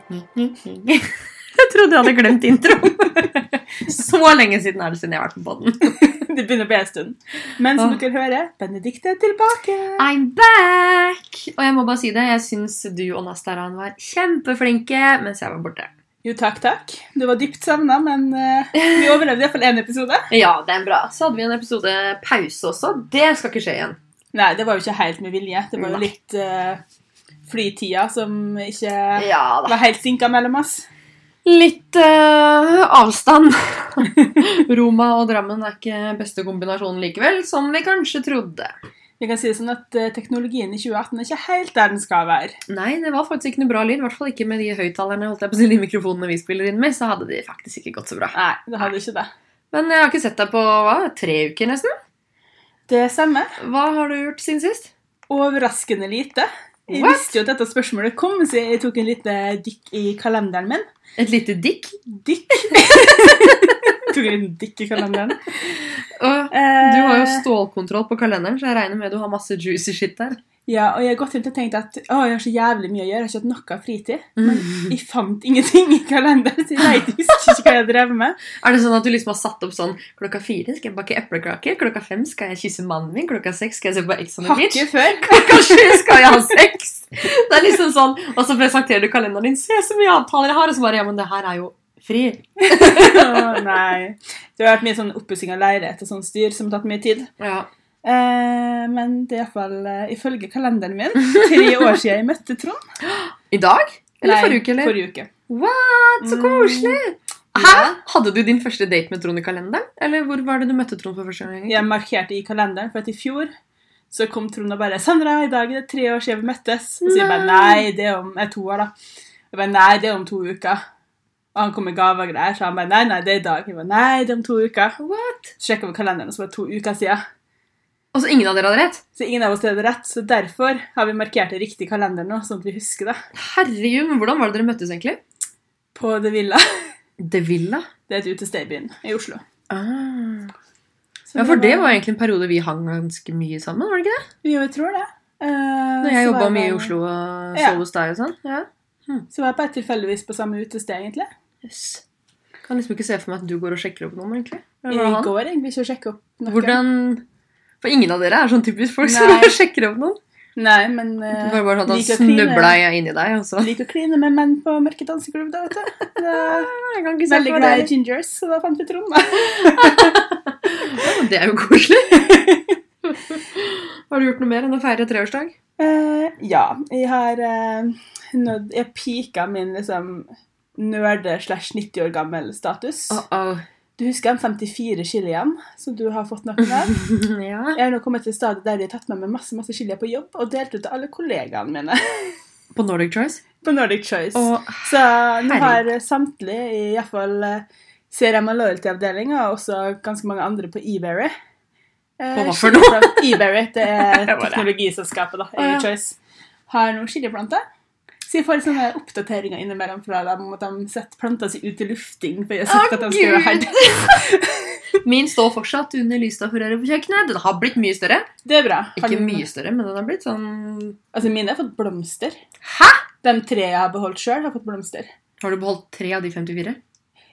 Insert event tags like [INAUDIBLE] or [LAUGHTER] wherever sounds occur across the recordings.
[LAUGHS] Jeg trodde jeg hadde glemt introen. [LAUGHS] Så lenge siden er det siden jeg har vært på poden. [LAUGHS] Det begynner å bli en stund. Men som dere hører, Benedicte er tilbake. I'm back! Og jeg må bare si det, jeg syns du og Nastaran var kjempeflinke mens jeg var borte. Jo, takk, takk. Du var dypt savna, men uh, vi overlevde iallfall én episode. Ja, det er bra. Så hadde vi en episode pause også. Det skal ikke skje igjen. Nei, det var jo ikke helt med vilje. Det var jo litt uh, flytida som ikke Ja var helt sinka mellom oss. Litt uh, avstand. [LAUGHS] Roma og Drammen er ikke beste kombinasjonen likevel, som vi kanskje trodde. Vi kan si det sånn at uh, Teknologien i 2018 er ikke helt der den skal være. Nei, det var faktisk ikke noe bra lyd. I hvert fall ikke med de høyttalerne holdt jeg på å si, de mikrofonene vi spiller inn med. Så hadde de faktisk ikke gått så bra. Nei, det hadde ikke det. Men jeg har ikke sett deg på hva, tre uker nesten. Det stemmer. Hva har du gjort siden sist? Overraskende lite. Jeg What? visste jo at dette spørsmålet kom, så jeg tok en lite dykk i kalenderen min. Et lite dikk? Dykk? [LAUGHS] tok en liten dykk i kalenderen. Og Eh, du har jo stålkontroll på kalenderen, så jeg regner med du har masse juicy shit der. Ja, og jeg har gått rundt og tenkt at å, jeg har så jævlig mye å gjøre, jeg har ikke hatt noe fritid. Mm. Men jeg fant ingenting i kalenderen, så jeg husker ikke hva jeg drev med. [LAUGHS] Er det sånn at du liksom har satt opp sånn klokka fire skal jeg bake eplekaker, klokka fem skal jeg kysse mannen min, klokka seks skal jeg se på Ex on the Beach, før. [LAUGHS] klokka sju skal jeg ha sex? Det er liksom sånn, Og så presenterer du kalenderen din. Se så mye avtaler jeg har! Og så bare Ja, men det her er jo fri. [LAUGHS] Å, nei. Det har vært mye sånn oppussing av leilighet og sånn styr som har tatt mye tid. Ja. Eh, men det er iallfall uh, ifølge kalenderen min tre år siden jeg møtte Trond. [GASPS] I dag? Eller Nei, forrige uke? eller? Forrige uke. What? Så Mm. koselig! Hæ? Hadde du din første date med Trond i kalenderen? Eller hvor var det du møtte Trond for første gang? Jeg markerte i kalenderen, for at i fjor så kom Trond og bare 'Sandra, i dag er det tre år siden vi møttes.' Og så jeg bare Nei. 'Nei, det er om er to år', da. Jeg bare 'Nei, det er om to uker'. Og han kom med gaver og greier, så han bare 'Nei, nei, det er i dag'. Jeg bare 'Nei, det er om to uker'. What? Så sjekka vi kalenderen, og så var det to uker siden. Og så ingen av dere hadde rett? Så ingen av oss hadde rett, så derfor har vi markert det riktig i kalenderen nå, sånn at vi husker det. Herregud, men hvordan var det dere møttes egentlig? På The Villa. The Villa? Det er et utested i byen i Oslo. Ah. Ja, for det var egentlig en periode vi hang ganske mye sammen, var det ikke det? Jo, jeg tror det. Uh, Når jeg jobba mye i Oslo og sov hos deg og sånn. Ja. Så var jeg bare tilfeldigvis på samme utested, egentlig. Yes. Kan liksom ikke se for meg at du går og sjekker opp noen, egentlig. Jeg går egentlig ikke å sjekke opp noen. Hvordan For ingen av dere er sånn typisk folk som Nei. sjekker opp noen. Nei, men Det uh, var bare sånn at kline. snubla jeg inni deg, altså. så liker å kline med menn på mørke danseklubb, da, vet du. [LAUGHS] Det Jeg kan ikke se Veldig glad i gingers, så da fant vi Trond, da. [LAUGHS] Det er jo koselig. [LAUGHS] Har du gjort noe mer enn å feire treårsdag? Uh, ja, jeg har uh, nådd Jeg pika min liksom nerde slash 90 år gammel status. Uh -oh. Du husker de 54 chiliene som du har fått noen av? [LAUGHS] ja. Jeg har nå kommet til stadiet der de har tatt med meg masse masse chilier på jobb og delt ut til alle kollegaene mine [LAUGHS] På Nordic Choice. på Nordic Choice. Og Så nå har samtlige, i hvert fall eh, CRM og Loyalty-avdelinga, og også ganske mange andre på eBerry På Og hva for noe? eBerry, det er [LAUGHS] teknologiselskapet da, i Choice, har noen chiliplanter. Så jeg får sånne oppdateringer innimellom fra dem om at de setter planta si ut i lufting. For jeg har sett oh, at de skal være her. [LAUGHS] Min står fortsatt under lysstaffrøret på kjøkkenet. Den har blitt mye større. Det er bra. Ikke den- mye større, men den har blitt sånn Altså, mine har fått blomster. Hæ?! De tre jeg har beholdt sjøl, har fått blomster. Har du beholdt tre av de 54?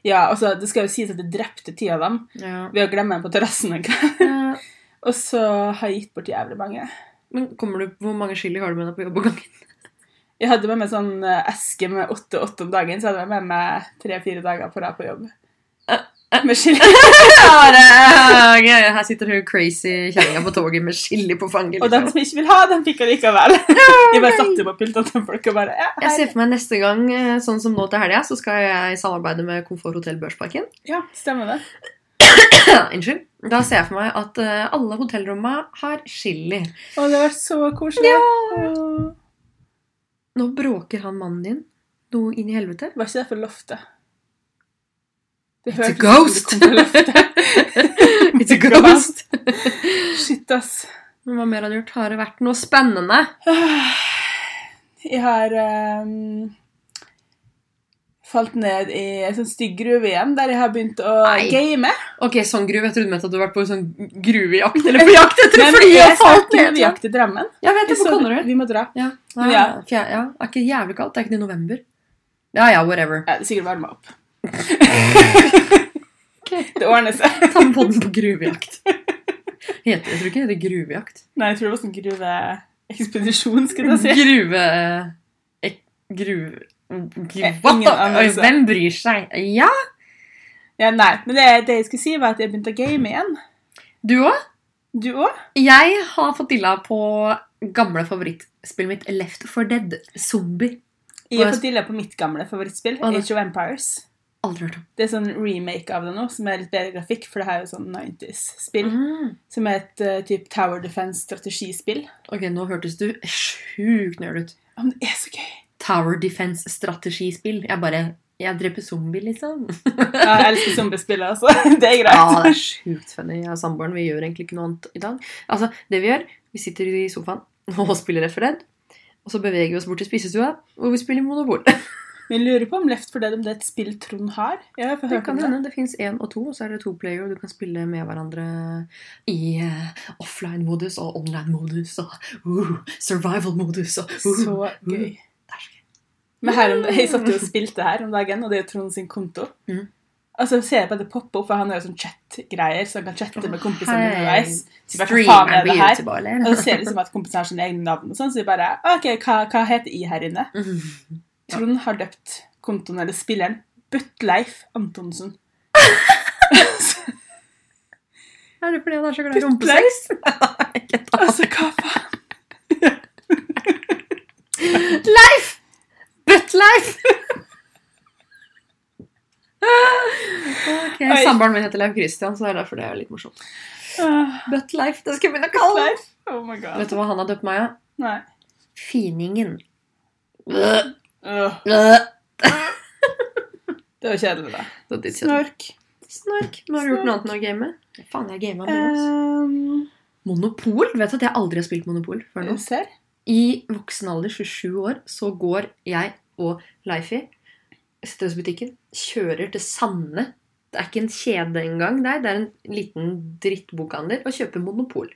Ja, altså, Det skal jo sies at jeg drepte ti av dem Ja. ved å glemme dem på terrassen. Ja. [LAUGHS] Og så har jeg gitt bort jævlig mange. Men kommer du, Hvor mange chili har du med deg på jobb om gangen? Jeg hadde med meg sånn eh, eske med åtte-åtte om dagen, så hadde jeg med meg tre-fire dager på rad på jobb. Med chili. [LAUGHS] [LAUGHS] Her sitter hun crazy kjerringa på toget med chili på fanget. Og de Liksom. som ikke vil ha, [LAUGHS] de fikk likevel. Jeg bare satte på pultene til folk og bare ja, Jeg ser for meg neste gang, eh, sånn som nå til helga, så skal jeg samarbeide med Komfort Hotell Børsparken. ja, stemmer det. [COUGHS] Unnskyld. Da ser jeg for meg at eh, alle hotellrommene har chili. Å, det var så koselig. Åh. Nå bråker han mannen din noe inn i helvete. Var ikke det for loftet? Det It's a ghost! [LAUGHS] It's a ghost! Shit, ass. Men Hva mer har du gjort? Har det vært noe spennende? [SIGHS] Jeg har ehm, falt ned i en sånn stygg gruve igjen, der jeg har begynt å Nei. game. Ok, sånn gruve. Jeg trodde at du har vært på sånn gruvejakt. Eller på jakt etter Men fly jeg og falt ned. ned. jakt i Drammen. Jeg vet det, på du? Konnerud. Vi må dra. Ja. Ja. Ja. fjerde- ja. Er ikke jævlig kaldt? Det er ikke det i november? Ja ja, whatever. Ja, det er sikkert varma opp. [LAUGHS] Ok. Det ordner seg. [LAUGHS] Ta med podden på gruvejakt. Heter, jeg tror ikke det heter gruvejakt. Nei, jeg tror det var sånn gruveekspedisjon, skulle jeg si. Gruve... ek- Gruve... Eh. Hvem bryr seg? Ja, Ja, nei, men det, det jeg skulle si, var at jeg begynte å game igjen. du òg? Du òg? Jeg har fått dilla på gamle favorittspillet mitt Left for Dead. Zombie. Jeg har fått dilla på mitt gamle favorittspill? Age of Empires. Aldri hørt om. Det er sånn remake av det nå, som er litt bedre grafikk, for det her er jo sånn 90s-spill. Mm. Som er et uh, type Tower Defense-strategispill. Ok, nå hørtes du sjukt nerd ut. Ja, men det er så gøy! Tower Defense-strategispill. Jeg bare Jeg dreper zombie, liksom. Ja, jeg elsker zombiespill, altså. [LAUGHS] Det er greit. Ja, det er sjukt funny. Jeg og samboeren vi gjør egentlig ikke noe annet i dag. Altså, det vi gjør, vi sitter i sofaen og spiller Left 4 Dead. Og så beveger vi oss bort til spisestua, hvor vi spiller Monopol. Men [LAUGHS] jeg lurer på om Left 4 Dead om det er et spill Trond har? Det kan om det. hende. Det fins én og to, og så er det to player, du kan spille med hverandre i uh, offline-modus og online-modus og uh, survival-modus uh, Så uh. gøy. Det er så gøy. Men her om, jeg satt jo og spilte her om dagen, og det er jo Trond sin konto. Og Altså, ser jeg på at det popper opp, for han har jo sånn chat-greier, så han kan chatte med kompisene underveis. Så bare, faen er det her? Og så ser det ut som at kompisene har sine egne navn, og sånn, så vi bare OK, hva, hva heter I her inne? Mm. Trond har døpt kontoen, eller spilleren, Buttleif Antonsen. [LAUGHS] Er det fordi han er så glad i rumpesex? [LAUGHS] Ikke ta. Altså, hva faen? [LAUGHS] Leif! Buttleif! ok. Samboeren min heter Leif Christian, så det er derfor det er litt morsomt. Ah, Buttleif, det skal jeg begynne å kalle det. Oh. Vet du hva han har døpt meg av? Nei. Finingen. Uh. Øh. [LAUGHS] det var kjedelig, da. Det var. Snork. Snork. Nå har du gjort noe annet enn å game? Faen, jeg gama mye. ass. Um, Monopol? Vet du at jeg aldri har spilt Monopol før nå? ser. I voksen alder, 27 år, så går jeg og Leifi setter oss i butikken, kjører til Sanne. Det er ikke en kjede engang det er en liten drittbokhandel, og kjøper Monopol.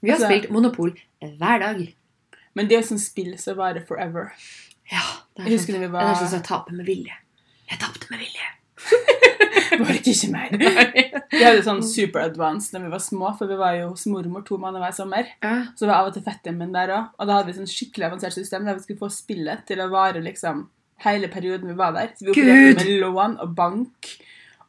Vi har Altså- spilt Monopol hver dag. Men det er jo sånn spill som varer forever. Ja, det er sånn. vi var som jeg taper med vilje. Jeg tapte med vilje. [LAUGHS] Var det ikke meg. Vi hadde sånn super advanced da vi var små, for vi var jo hos mormor to måneder hver sommer. Ja. Så var av og til fetteren min der òg. Og da hadde vi sånn skikkelig avansert system der vi skulle få spillet til å vare liksom hele perioden vi var der. Så vi opererte med lån og bank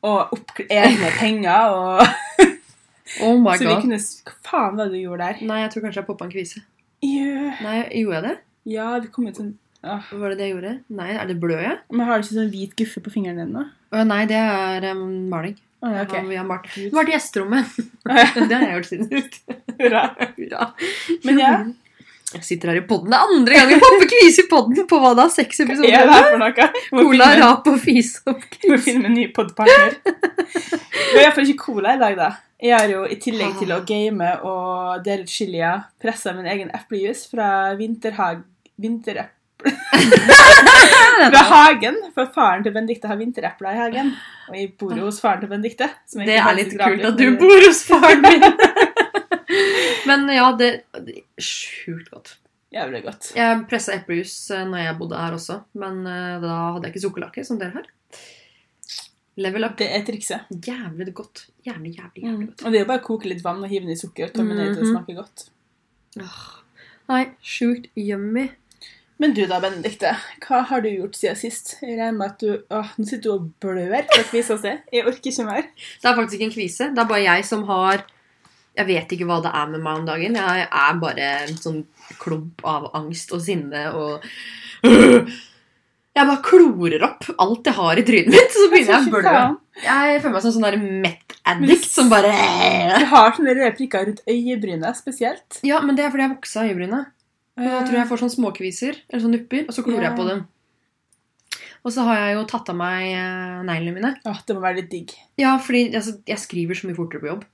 og egne penger og [LAUGHS] Oh my God. Så vi kunne Hva faen var det du gjorde der? Nei, jeg tror kanskje jeg poppa en kvise. Yeah. Nei, gjorde jeg det? Ja, det kom ut sånn Åh. Var det det jeg gjorde? Nei, er det blød jeg? Men har du ikke sånn hvit guffe på fingeren dine? Uh, nei, det er um, maling. Å, ja, Ja. Vi har malt. Vi i gjesterommet. [LAUGHS] det har jeg gjort siden sist. [LAUGHS] Hurra. Hurra. Men ja, Jeg sitter her i podden. Det er andre gang jeg popper kvise i podden på hva da? Seks er episoder? det her for noe? Må Cola, finne- rap og opp [LAUGHS] Må kvise. finne en ny podpartner. Det har iallfall ikke cola i dag, da. Jeg har jo i tillegg til å game og dele ut chilier, pressa min egen eplejus fra vinterhag... Vintereple... fra hagen. For faren til Benedicte har vinterepler i hagen. Og jeg bor jo hos faren til Benedicte. Det er litt kult at du bor hos faren min. [LAUGHS] Men ja, det, det Sjukt godt. Jævlig godt. Jeg pressa eplejus eh, når jeg bodde her også, men eh, da hadde jeg ikke sukkerlake, som dere har. Level up. Det er trikset. Jævlig godt. Jævlig, jævlig, jævlig godt. Og det er jo bare å koke litt vann og hive ned i sukker. ned til det Mhm. smaker godt. Nei, sjukt yummy. Men du da, Benedikte. Hva har du gjort siden sist? Jeg regner med at du Åh, nå sitter du og blør fra kvisa si. Jeg orker ikke mer. Det er faktisk ikke en kvise. Det er bare jeg som har Jeg vet ikke hva det er med meg om dagen. Jeg er bare en sånn klump av angst og sinne og Jeg bare klorer opp alt jeg har i trynet mitt, så begynner jeg å blø. Jeg føler meg som en sånn der mett-addict som bare Du har sånne røde prikker rundt øyebrynet spesielt. Ja, men det er fordi jeg voksa øyebryna. Da tror jeg jeg får sånn småkviser, eller sånn nupper, og så klorer Ja. jeg på dem. Og så har jeg jo tatt av meg eh, neglene mine. Åh, det må være litt digg. Ja, fordi altså, jeg skriver så mye fortere på jobb.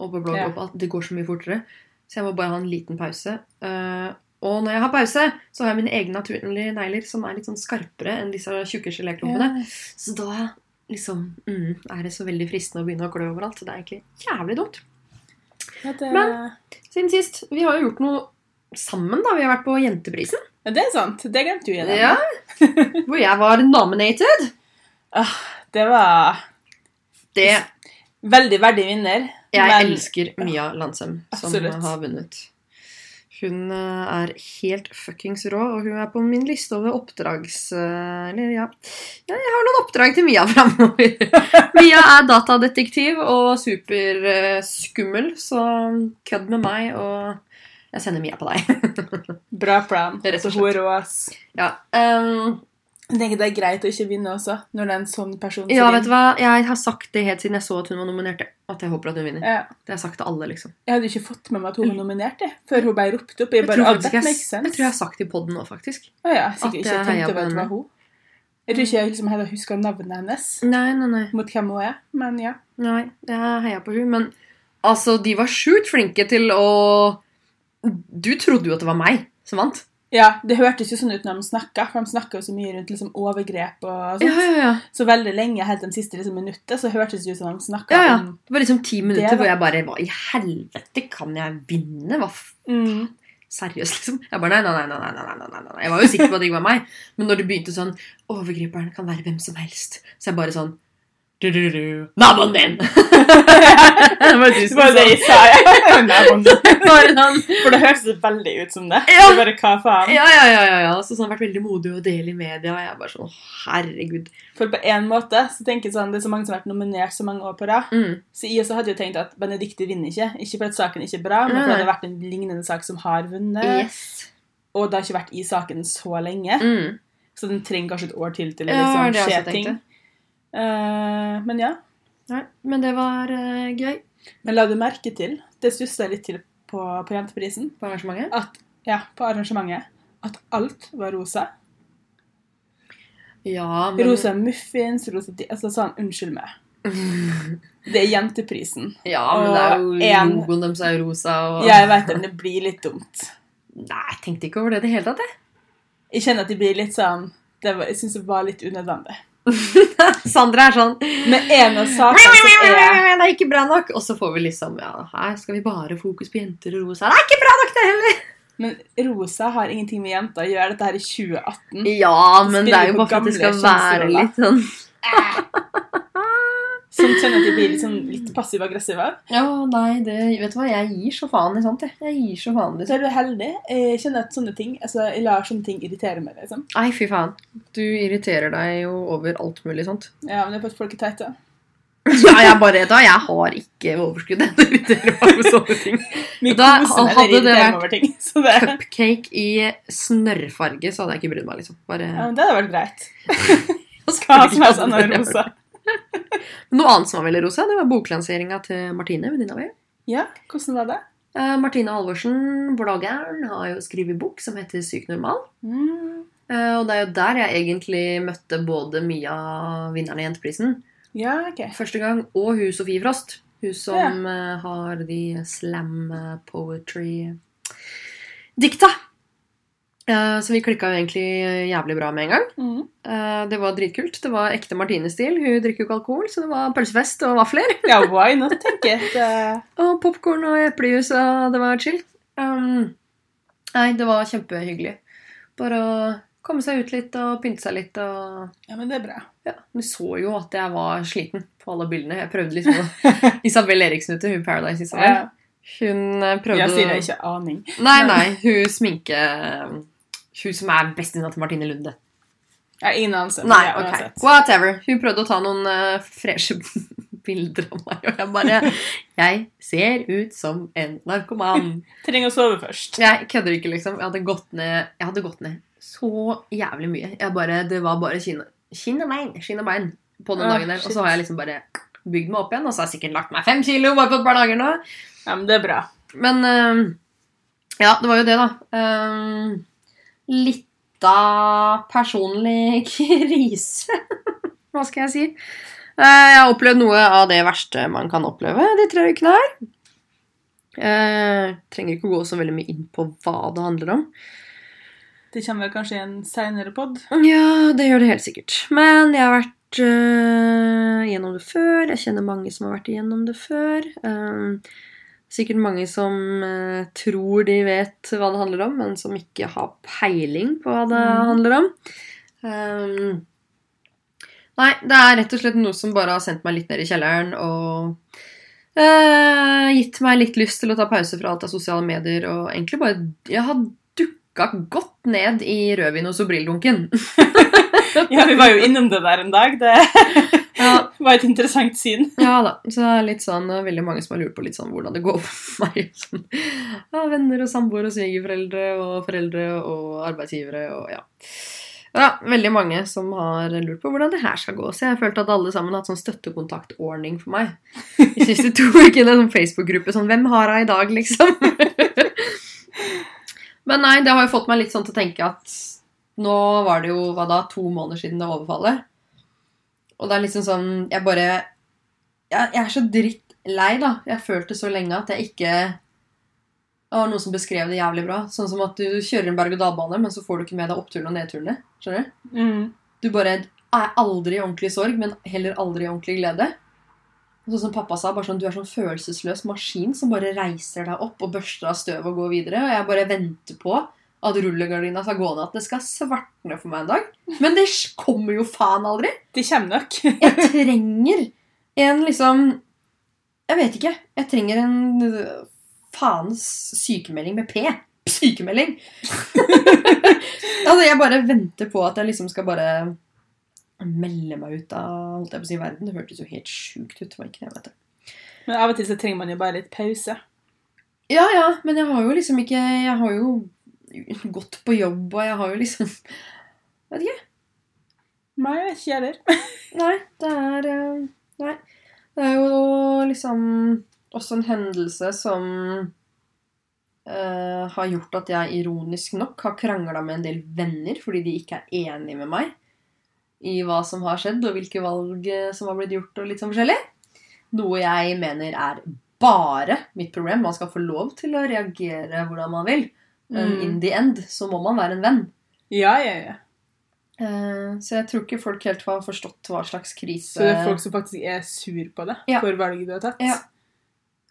Og på blogg Ja. og på alt. Det går så mye fortere. Så jeg må bare ha en liten pause. Uh, og når jeg har pause, så har jeg mine egne naturlige negler som er litt sånn skarpere enn disse tjukke geléklumpene. Så da liksom mm, er det så veldig fristende å begynne å klø overalt. Så det er egentlig jævlig dumt. Ja, det... Men- Siden sist. Vi har jo gjort noe sammen, da. Vi har vært på Jenteprisen. Ja, det er sant. Det glemte du igjen. Ja. [LAUGHS] Hvor jeg var nominated. Det var Det veldig verdig vinner. Jeg men- elsker Mia Landsem, som Absolutt. har vunnet. Hun eh, er helt fuckings rå, og hun er på min liste over oppdrags... eh, Eller, ja. ja Jeg har noen oppdrag til Mia [LAUGHS] framover. Mia er datadetektiv og superskummel, så kødd med meg, og jeg sender Mia på deg. [LAUGHS] Bra plan. Rett og slett. er rå, ass. ja, um, Jeg tenker det er greit å ikke vinne også, når det er en sånn person som ja, vet du hva? Jeg har sagt det helt siden jeg så at hun var nominert. At jeg håper at hun vinner. Ja. Det har jeg sagt til alle, liksom. Jeg hadde ikke fått med meg at hun var nominert, det, før hun ble ropt opp. Jeg Jeg bare, tror ah, jeg, jeg, tror jeg har sagt det i poden nå, faktisk. Å ja, sikkert ikke jeg tenkte over at det var hun. Jeg tror ikke jeg liksom heller husker navnet hennes Nei, nei, nei. mot hvem hun er, men ja. Nei, jeg heia på hun, men altså, de var sjukt flinke til å du trodde jo at det var meg som vant. Ja, Det hørtes jo sånn ut når de snakka, for de snakka så mye rundt liksom, overgrep og sånt. Ja, ja, ja. Så veldig lenge, helt de siste liksom, minuttet, så hørtes det ut som de snakka ja, ja. om Det var liksom ti minutter det, hvor jeg bare Hva i helvete kan jeg vinne? Hva? Mm. Seriøst, liksom. Jeg bare nei nei nei, nei, nei, nei, nei. Jeg var jo sikker på at det ikke var meg. Men når det begynte sånn Overgriperen kan være hvem som helst. Så jeg bare sånn Naboen din! [LAUGHS] det var du Det som var det jeg sa, ja. [LAUGHS] Naboen din. For det høres veldig ut som det. Ja. Det bare, hva faen? Ja, ja, ja. ja, ja. Så sånn vært veldig modig og del i media. Og jeg er bare sånn, herregud. For på en måte så tenker jeg sånn, det er så mange som har vært nominert så mange år på rad. Mm. Så jeg også hadde jo tenkt at Benedicte vinner ikke. Ikke fordi saken ikke er bra, men Nei, for at nei. det har vært en lignende sak som har vunnet. Yes. Og det har ikke vært i saken så lenge. Mm. Så den trenger kanskje et år til til å det liksom, det skje ting. tenkte. Eh, men ja. Nei, men det var eh, gøy Men la du merke til, det stussa jeg litt til på, på Jenteprisen, på arrangementet. at, ja, på arrangementet, at alt var rosa. Ja, men Rosa muffins, rosa Altså sånn, unnskyld meg. [LAUGHS] Det er Jenteprisen. Ja, men det er jo en- logoen deres er rosa og Ja, jeg vet det, men det blir litt dumt. Nei, jeg tenkte ikke over det i det hele tatt, jeg. Jeg kjenner at det blir litt sånn var, Jeg syns det var litt unødvendig. [LAUGHS] Sandra er sånn Med ene sak er Det er ikke bra nok. Og så får vi liksom Ja, her skal vi bare fokus på jenter og rosa. Det er ikke bra nok, det heller! Men rosa har ingenting med jenter å gjøre. Dette her i 2018. Ja, men det er jo bare for at det skal være litt sånn Som kjenner at de blir sånn, litt passiv-aggressive. Ja, nei, det Vet du hva, jeg gir så faen i sånt, jeg. Jeg gir så faen i Så er du heldig. Jeg kjenner at sånne ting altså, Jeg lar sånne ting irritere meg. liksom. Nei, fy faen. Du irriterer deg jo over alt mulig sånt. Ja, men det er fordi folk er teite. Ja, jeg bare da, Jeg har ikke overskudd [LAUGHS] Jeg irriterer irritere meg over sånne ting. Da hadde det vært- ting. [LAUGHS] Det, Cupcake i snørrfarge, så hadde jeg ikke brydd meg, liksom. Bare ja, men det hadde vært greit. [LAUGHS] Hva som helst annet rosa. Noe annet som var veldig rosa, det var boklanseringa til Martine, venninna mi. Ja, hvordan var det? Eh, Martine Halvorsen, bloggeren, har jo skrevet bok som heter Syk normal. Mm. Eh, og det er jo der jeg egentlig møtte både Mia, vinneren i Jenteprisen, Ja, ok. første gang, og hun Sofie Frost. Hun som eh, har de slam poetry-dikta. Eh, så vi klikka jo egentlig jævlig bra med en gang. Mm. Eh, det var dritkult. Det var ekte Martine-stil. Hun drikker jo ikke alkohol, så det var pølsefest og vafler. [LAUGHS] Ja, why not, tenker jeg. [LAUGHS] Og popkorn og eplejus, og det var chill. Um, nei, det var kjempehyggelig. Bare å komme seg ut litt og pynte seg litt og Ja, men det er bra. Ja. Du så jo at jeg var sliten på alle bildene. Jeg prøvde liksom å [LAUGHS] Isabel Eriksen ute, hun Paradise Isabel. Ja. Hun eh, prøvde Jeg sier det ikke aning. Nei, nei. Hun sminke Hun som er bestevenninna til Martine Lunde. Jeg har ingen anelse. Nei, ok. uansett. Whatever. Hun prøvde å ta noen uh, freshe [LAUGHS] bilder av meg, og jeg bare [LAUGHS] Jeg ser ut som en narkoman. [LAUGHS] Trenger å sove først. Jeg kødder ikke, liksom. Jeg hadde gått ned, jeg hadde gått ned så jævlig mye. Jeg bare, det var bare skinn og bein skinn og bein på den oh, dagen der. Og så har jeg liksom bare bygd meg opp igjen, og så har jeg sikkert lagt meg fem kilo bare på et par dager nå. Ja, men det er bra. Men uh, ja, det var jo det, da. Um, litt av personlig [LAUGHS] krise. Hva skal jeg si? Eh, jeg har opplevd noe av det verste man kan oppleve de tre ukene her. Jeg trenger ikke å gå så veldig mye inn på hva det handler om. Det kommer vel kanskje i en seinere pod. Ja, det gjør det helt sikkert. Men jeg har vært øh, gjennom det før. Jeg kjenner mange som har vært igjennom det før. Um, Sikkert mange som eh, tror de vet hva det handler om, men som ikke har peiling på hva det Mm. handler om. Um, nei, det er rett og slett noe som bare har sendt meg litt ned i kjelleren og eh, gitt meg litt lyst til å ta pause fra alt av sosiale medier og egentlig bare Jeg har dukka godt ned i rødvin- og sobrildunken. [LAUGHS] Ja, vi var jo innom det der en dag. Det [LAUGHS] var et interessant syn. [LAUGHS] Ja da. Så det er litt sånn, veldig mange som har lurt på litt sånn hvordan det går for [LAUGHS] meg. Sånn, ja, venner og samboere og svigerforeldre og foreldre og arbeidsgivere og ja. Ja, veldig mange som har lurt på hvordan det her skal gå. Så jeg følte at alle sammen har hatt sånn støttekontaktordning for meg. De siste to [LAUGHS] ukene, en sånn Facebook-gruppe sånn Hvem har jeg i dag, liksom? Men nei, det har jo fått meg litt sånn til å tenke at nå var det jo, hva da, to måneder siden det overfallet. Og det er liksom sånn Jeg bare Jeg, jeg er så drittlei, da. Jeg følte så lenge at jeg ikke Det var noen som beskrev det jævlig bra. Sånn som at du kjører en berg-og-dal-bane, men så får du ikke med deg oppturene og nedturene. Skjønner du? Mm. Du bare er aldri i ordentlig sorg, men heller aldri i ordentlig glede. Sånn som pappa sa, bare sånn, du er sånn følelsesløs maskin som bare reiser deg opp og børster av støv og går videre. Og jeg bare venter på at rullegardina skal gå ned, at det skal svartne for meg en dag. Men det kommer jo faen aldri. Det kommer nok. Jeg trenger en liksom Jeg vet ikke. Jeg trenger en øh, faens sykemelding med P. Sykemelding! [LAUGHS] altså, jeg bare venter på at jeg liksom skal bare melde meg ut av holdt jeg på å si, verden. Det hørtes jo helt sjukt ut. var ikke det, vet du. Men av og til så trenger man jo bare litt pause. Ja, ja, men jeg har jo liksom ikke Jeg har jo gått på jobb, og jeg har jo liksom Nei, jeg vet ikke heller. [LAUGHS] Nei, det er eh, Nei. Det er jo liksom også en hendelse som uh, har gjort at jeg ironisk nok har krangla med en del venner fordi de ikke er enige med meg i hva som har skjedd, og hvilke valg eh, som har blitt gjort, og litt sånn forskjellig. Noe jeg mener er bare mitt problem. Man skal få lov til å reagere hvordan man vil. Men Mm. in the end så må man være en venn. Ja, ja, ja. Eh, så jeg tror ikke folk helt har forstått hva slags krise Så det er folk som faktisk er sur på det Ja. for valget du har tatt? Ja.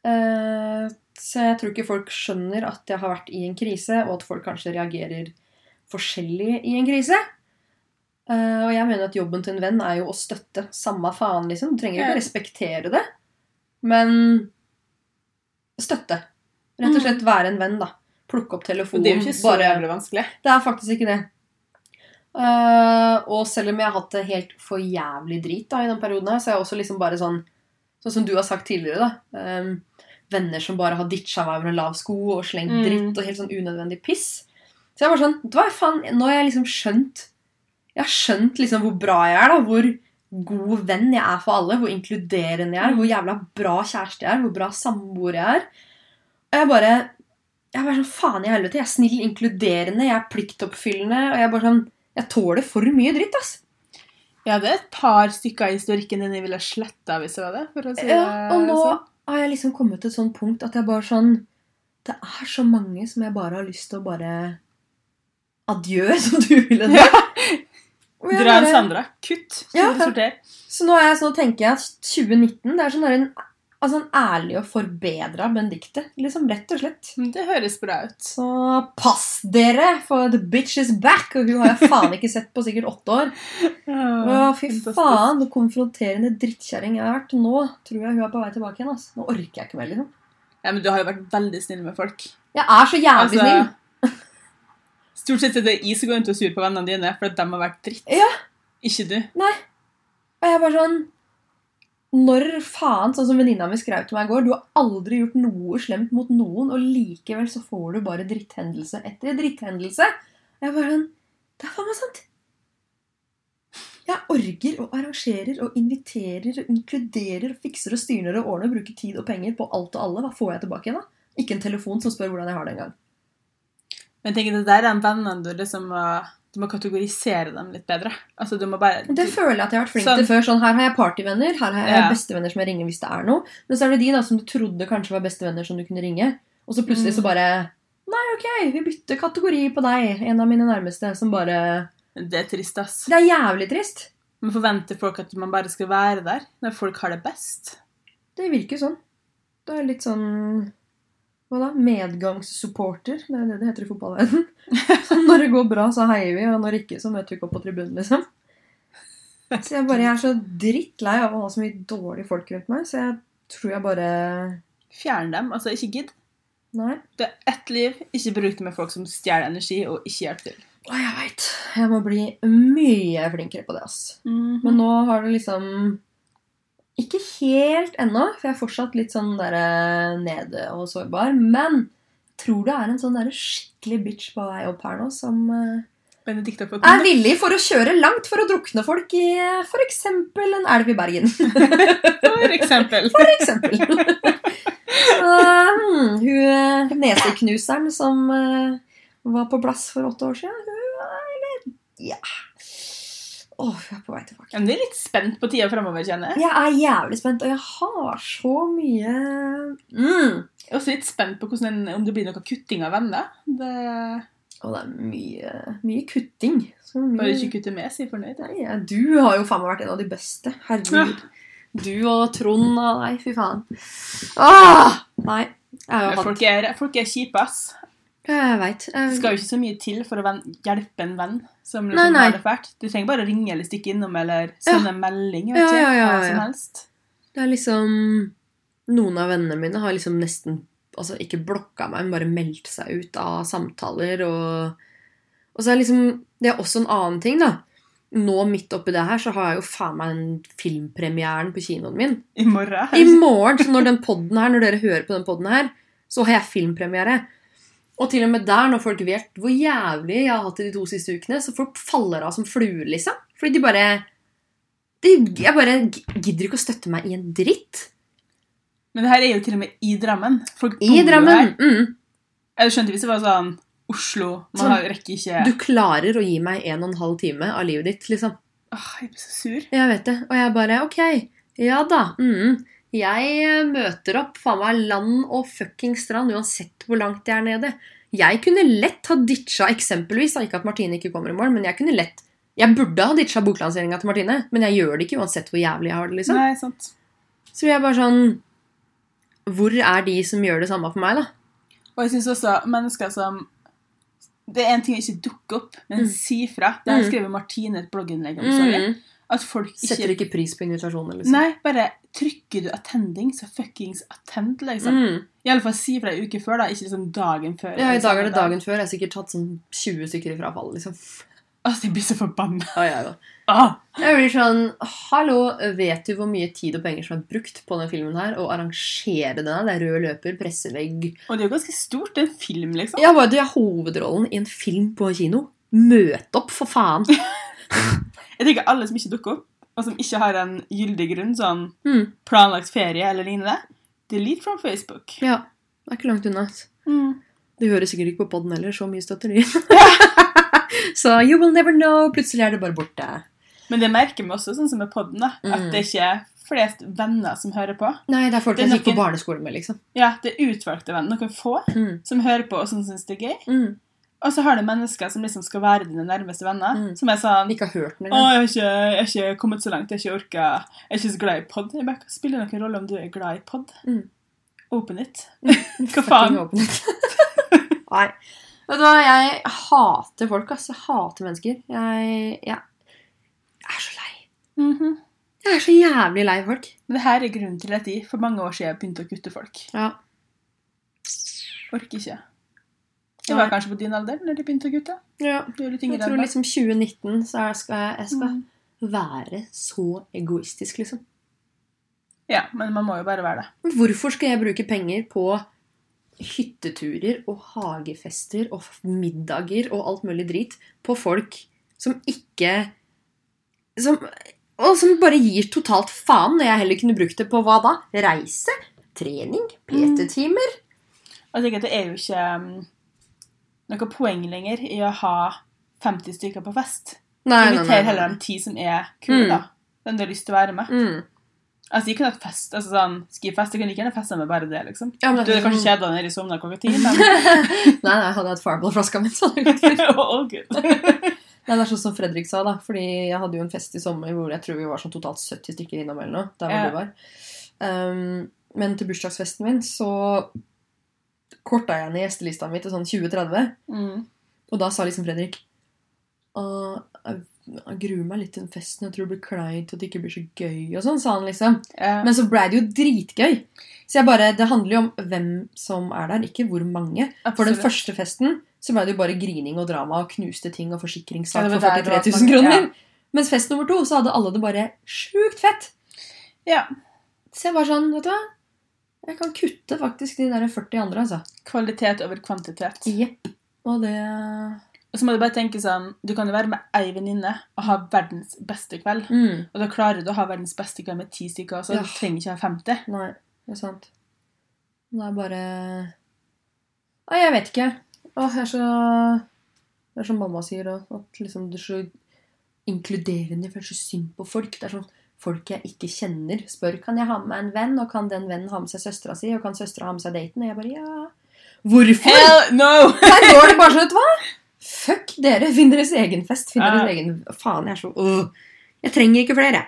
Eh, så jeg tror ikke folk skjønner at jeg har vært i en krise, og at folk kanskje reagerer forskjellig i en krise. Eh, og jeg mener at jobben til en venn er jo å støtte. Samme faen, liksom. Du trenger ikke Ja. respektere det, men støtte. Rett og slett være en venn, da. Plukke opp telefonen. det er jo ikke så bare jævlig vanskelig. det er faktisk ikke det. Uh, og selv om jeg har hatt det helt for jævlig drit da, i den perioden, her, så er jeg også liksom bare sånn Sånn som du har sagt tidligere, da. Um, venner som bare har ditcha meg med lav sko og slengt Mm. dritt og helt sånn unødvendig piss. Så jeg var sånn Vet du hva, faen, nå har jeg liksom skjønt Jeg har skjønt liksom hvor bra jeg er, da. Hvor god venn jeg er for alle. Hvor inkluderende jeg er. Hvor jævla bra kjæreste jeg er. Hvor bra samboer jeg er. Og jeg bare jeg er sånn, faen i helvete, jeg er snill, inkluderende, jeg er pliktoppfyllende, og jeg er bare sånn, jeg tåler for mye dritt, ass. Det er et par stykker av historikken din jeg ville sletta hvis det var det. For å si Ja, og nå sånn. har jeg liksom kommet til et sånt punkt at jeg bare sånn, det er så mange som jeg bare har lyst til å bare, adjø, [LAUGHS] som du ville det. Ja. jeg Dra en Sandra. Kutt. Ja. sorter. Så nå er jeg sånn, tenker jeg at 2019, det er sånn der en, altså en ærlig og forbedra Benedicte. liksom rett og slett. Det høres bra ut. Så pass dere, for the bitch is back, og hun har jeg faen ikke sett på sikkert åtte år. Å, fy faen, hvor konfronterende drittkjerring jeg har vært. Nå tror jeg hun er på vei tilbake igjen. Altså. Nå orker jeg ikke mer, liksom. Ja, men du har jo vært veldig snill med folk. Jeg er så jævlig snill. Stort sett er det jeg som går rundt og sur på vennene dine for at de har vært dritt. Ja. Ikke du. Nei. Og jeg er bare sånn Når faen, sånn som venninna mi skrev til meg i går, du har aldri gjort noe slemt mot noen, og likevel så får du bare dritthendelse etter dritthendelse. Jeg bare sånn Det er faen meg sant. Jeg orger og arrangerer og inviterer og inkluderer og fikser og styrer og ordner og bruker tid og penger på alt og alle. Hva får jeg tilbake igjen, da? Ikke en telefon som spør hvordan jeg har det engang. Men tenk, det der er en venn du liksom må, du må kategorisere dem litt bedre. Altså, du må bare Det føler jeg at jeg har vært flink til før. Sånn, her har jeg partyvenner, her har jeg Ja. bestevenner som jeg ringer hvis det er noe. Men så er det de da som du trodde kanskje var bestevenner som du kunne ringe. Og så plutselig Mm. så bare Nei, ok, vi bytter kategori på deg. En av mine nærmeste som bare Det er trist, ass. Det er jævlig trist. Man forventer folk at man bare skal være der når folk har det best. Det virker sånn. Det er litt sånn hva da? Medgangssupporter. Det er det det heter i fotballverdenen. [LAUGHS] Så når det går bra, så heier vi, og når ikke, så møter vi ikke opp på tribunen, liksom. Så jeg bare jeg er så drittlei av å ha så mye dårlige folk rundt meg, så jeg tror jeg bare Fjern dem. Altså, ikke gidd. Nei. Det er ett liv. Ikke bruk det med folk som stjeler energi, og ikke hjelp til. Å, jeg veit. Jeg må bli mye flinkere på det, ass. Men nå har det liksom Ikke helt ennå, for jeg er fortsatt litt sånn der eh, nede og sårbar. Men jeg tror det er en sånn der skikkelig bitch på vei opp her nå som eh, er villig for å kjøre langt for å drukne folk i f.eks. en elv i Bergen. [LAUGHS] [LAUGHS] For eksempel. For eksempel. [LAUGHS] Så, hmm, hun eh, neseknuseren som eh, var på plass for åtte år siden, hun er eller, Ja. Åh, jeg er på vei tilbake. Du er litt spent på tida framover, kjenner jeg. Jeg er jævlig spent, og jeg har så mye mm. Jeg er også litt spent på en, om det blir noe kutting av venner. Det Og det er mye, mye kutting. Så mye... Bare ikke kutte med, si fornøyd. Nei, ja, du har jo faen meg vært en av de beste. Herregud. Du og Trond og Nei, fy faen. Åh! Nei. Jeg er Folk er, folk er kjipe, ass. Jeg veit. Det skal jo ikke så mye til for å hjelpe en venn som liksom nei. har det fælt. Du trenger bare å ringe eller stikke innom eller sende en melding. Vet Ja, ikke, ja, ja, hva som helst. Det er liksom Noen av vennene mine har liksom nesten altså ikke blokka meg, men bare meldt seg ut av samtaler. Og, og så er liksom Det er også en annen ting, da. Nå midt oppi det her så har jeg jo faen meg den filmpremieren på kinoen min. I morgen. I morgen, så når den podden her, når dere hører på den podden her, så har jeg filmpremiere. Og til og med der, når folk vet hvor jævlig jeg har hatt det de to siste ukene, så folk faller av som fluer, liksom. Fordi de bare de, Jeg bare gidder ikke å støtte meg i en dritt. Men det her er jo til og med i Drammen. Folk bor I Drammen. her. Mm. Jeg skjønte hvis det var sånn Oslo Man Sånn, rekker ikke Du klarer å gi meg en og en halv time av livet ditt, liksom. Åh, Jeg blir så sur. Jeg vet det. Og jeg bare OK. Ja da. Mm. Jeg eh, møter opp faen meg land og fucking strand uansett hvor langt jeg er nede. Jeg kunne lett ha ditcha eksempelvis, da, ikke at Martine ikke kommer i mål, men jeg kunne lett Jeg burde ha ditcha boklanseringa til Martine, men jeg gjør det ikke uansett hvor jævlig jeg har det. liksom. Nei, sant. Så jeg er bare sånn Hvor er de som gjør det samme for meg, da? Og jeg syns også mennesker som Det er en ting jeg ikke dukker opp, men Mm. si fra. Det har jeg skrevet Martine et blogginnlegg om. sorry. Mm. At folk ikke Setter ikke pris på invitasjoner, liksom. Nei, bare trykker du 'attending', så fuckings attend, liksom. Mm. I alle fall si fra ei uke før, da. Ikke liksom dagen før. Ja, I dag er det dagen før. Jeg har sikkert tatt sånn 20 stykker i frafall, liksom. Altså, jeg blir så forbanna. Ja, ja, ja. Ah. Jeg blir sånn Hallo, vet du hvor mye tid og penger som er brukt på denne filmen her? Å arrangere denne? Det er rød løper, pressevegg Og det er jo ganske stort. Det er en film, liksom. Ja, bare du er hovedrollen i en film på kino. Møt opp, for faen! [LAUGHS] Jeg tenker alle som ikke dukker opp, og som ikke har en gyldig grunn, sånn Mm. planlagt ferie eller lignende, delete from Facebook. Ja, det er ikke langt unna. Mm. Du hører sikkert ikke på podden heller, så mye støtter de. [LAUGHS] så you will never know. Plutselig er det bare borte. Men det merker vi også, sånn som med podden, da, Mm. at det ikke er flest venner som hører på. Nei, det er folk Det jeg gikk på barneskolen barneskole med, liksom. Ja, det er utvalgte venner, noen få, Mm. som hører på og som syns det er gøy. Mm. Og så har du mennesker som liksom skal være dine nærmeste venner, Mm. som er sånn Ikke har hørt den Å, jeg har, ikke, jeg har ikke kommet så langt, jeg har ikke orka Jeg er ikke så glad i pod. Jeg bare, Spiller noen rolle om du er glad i pod? Mm. Open it. [LAUGHS] Hva faen? Open it. [LAUGHS] Nei. Vet du hva, jeg hater folk, ass. Jeg hater mennesker. Jeg, jeg, jeg er så lei. Mhm. Jeg er så jævlig lei folk. Men det her er grunnen til at de for mange år siden begynte å kutte folk. Ja. Orker ikke. Jeg var kanskje på din alder når de begynte å gutte. ja. Jeg tror liksom 2019 så skal jeg, jeg skal Mm. være så egoistisk, liksom. Ja, men man må jo bare være det. Hvorfor skal jeg bruke penger på hytteturer og hagefester og middager og alt mulig drit på folk som ikke som, Og som bare gir totalt faen, når jeg heller kunne brukt det på hva da? Reise? Trening? PT-timer? Mm. jeg tenker at det er jo ikke um, noe poeng lenger i å ha 50 stykker på fest. Nei, Inviter heller de ti som er kule, Mm. da. Den du har lyst til å være med. Mm. Altså, jeg kunne hatt fest, altså sånn, skifest, jeg kunne ikke gjerne feste med bare det, liksom. Ja, men Du hadde kanskje sånn- kjeda deg nede i Sovna klokka ti, men [LAUGHS] Nei, nei, hadde jeg hatt Fireball-flaska mi, så hadde det gått fint. [LAUGHS] Nei, det er sånn som Fredrik sa, da. Fordi jeg hadde jo en fest i sommer hvor jeg tror vi var sånn totalt 70 stykker innom eller noe. Der hvor Ja. du var. Um, men til bursdagsfesten min så korta jeg ned gjestelista mi til sånn 2030. Mm. Og da sa liksom Fredrik «Åh, jeg, jeg gruer meg litt til den festen. Jeg tror det blir kleint, og det ikke blir så gøy. Og sånn sa han liksom. Ja. Men så ble det jo dritgøy. Så jeg bare, det handler jo om hvem som er der, ikke hvor mange. For den første festen så ble det jo bare grining og drama og knuste ting og forsikringssak ja, for var der det 43 000 mange, kroner. ja. Mens fest nummer to så hadde alle det bare sjukt fett. Ja. Så jeg bare sånn, vet du hva? Jeg kan kutte faktisk de der 40 andre, altså. Kvalitet over kvantitet. Jepp. Og det Og så må du bare tenke sånn Du kan jo være med ei venninne og ha verdens beste kveld. mm. Og da klarer du å ha verdens beste kveld med ti stykker, så Ja. du trenger ikke ha 50. Nei, det er sant. Det er bare Nei, jeg vet ikke. Åh, jeg er så Det er som mamma sier at liksom du er så inkluderende. For er så synd på folk. Det er sånn folk jeg ikke kjenner, spør kan jeg ha med meg en venn, og kan den vennen ha med seg søstera si, og kan søstera ha med seg daten? Og jeg bare ja. Hvorfor? Hell no! [LAUGHS] Her går det bare sånn, vet du hva? Fuck dere. Finn deres egen fest. Finn Ja. deres egen Faen, jeg er så uh. Jeg trenger ikke flere.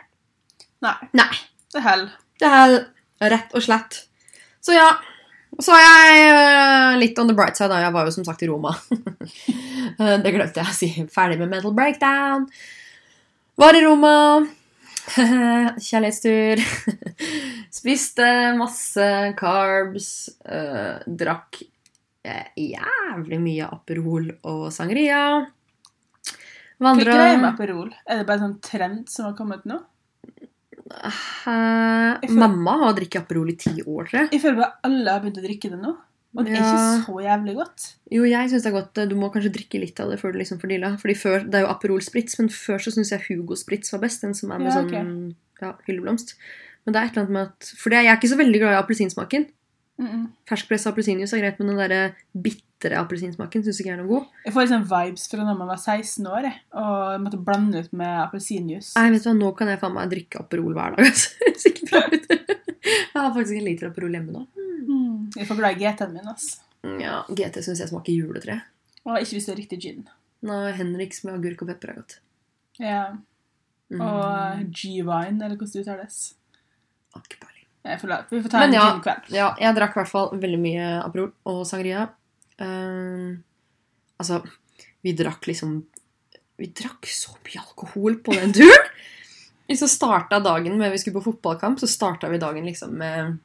Nei. Nei. Det er hell. Det er rett og slett. Så ja. Så er jeg uh, litt on the bright side. Da. Jeg var jo som sagt i Roma. [LAUGHS] Det glemte jeg å si. Ferdig med mental breakdown. Var i Roma. [LAUGHS] Kjærlighetstur. [LAUGHS] Spiste masse carbs. øh, drakk eh, jævlig mye Aperol og sangria. Hva er Vandra med Aperol? Er det bare en sånn trend som har kommet nå? Eh, Mamma har drikket Aperol i ti år, tror jeg. Jeg føler bare alle har begynt å drikke det nå. Og det er Ja. ikke så jævlig godt. Jo, jeg synes det er godt. Du må kanskje drikke litt av det før du liksom får deala. Fordi før, Det er jo Aperol Spritz, men før så syns jeg Hugo Spritz var best. Den som er med Ja, sånn ja, hylleblomst. Men det er et eller annet med at Fordi jeg er ikke så veldig glad i appelsinsmaken. Mm -mm. Ferskpressa appelsinjuice er greit, men den der bitre appelsinsmaken syns ikke jeg er noe god. Jeg får liksom vibes fra da man var 16 år jeg, og måtte blande ut med appelsinjuice. Nei, vet du hva, nå kan jeg faen meg drikke Aperol hver dag. [LAUGHS] Altså. [LAUGHS] Jeg har faktisk en liter Aperol hjemme nå. Mm. Jeg er for glad i GT-en min. ass. Ja, GT syns jeg smaker juletre. Og ikke hvis det er riktig gin. Nei, Henriks med agurk og pepper er godt. Ja. Mm. Og G-wine, eller hvordan det uttales. Akbar. Jeg får la- Vi får ta Men en ja. gin kveld. Ja, jeg drakk i hvert fall veldig mye Aperol og sangria. Ehm, altså, vi drakk liksom Vi drakk så mye alkohol på den turen! [LAUGHS] Vi så starta dagen med Vi skulle på fotballkamp, så starta vi dagen liksom med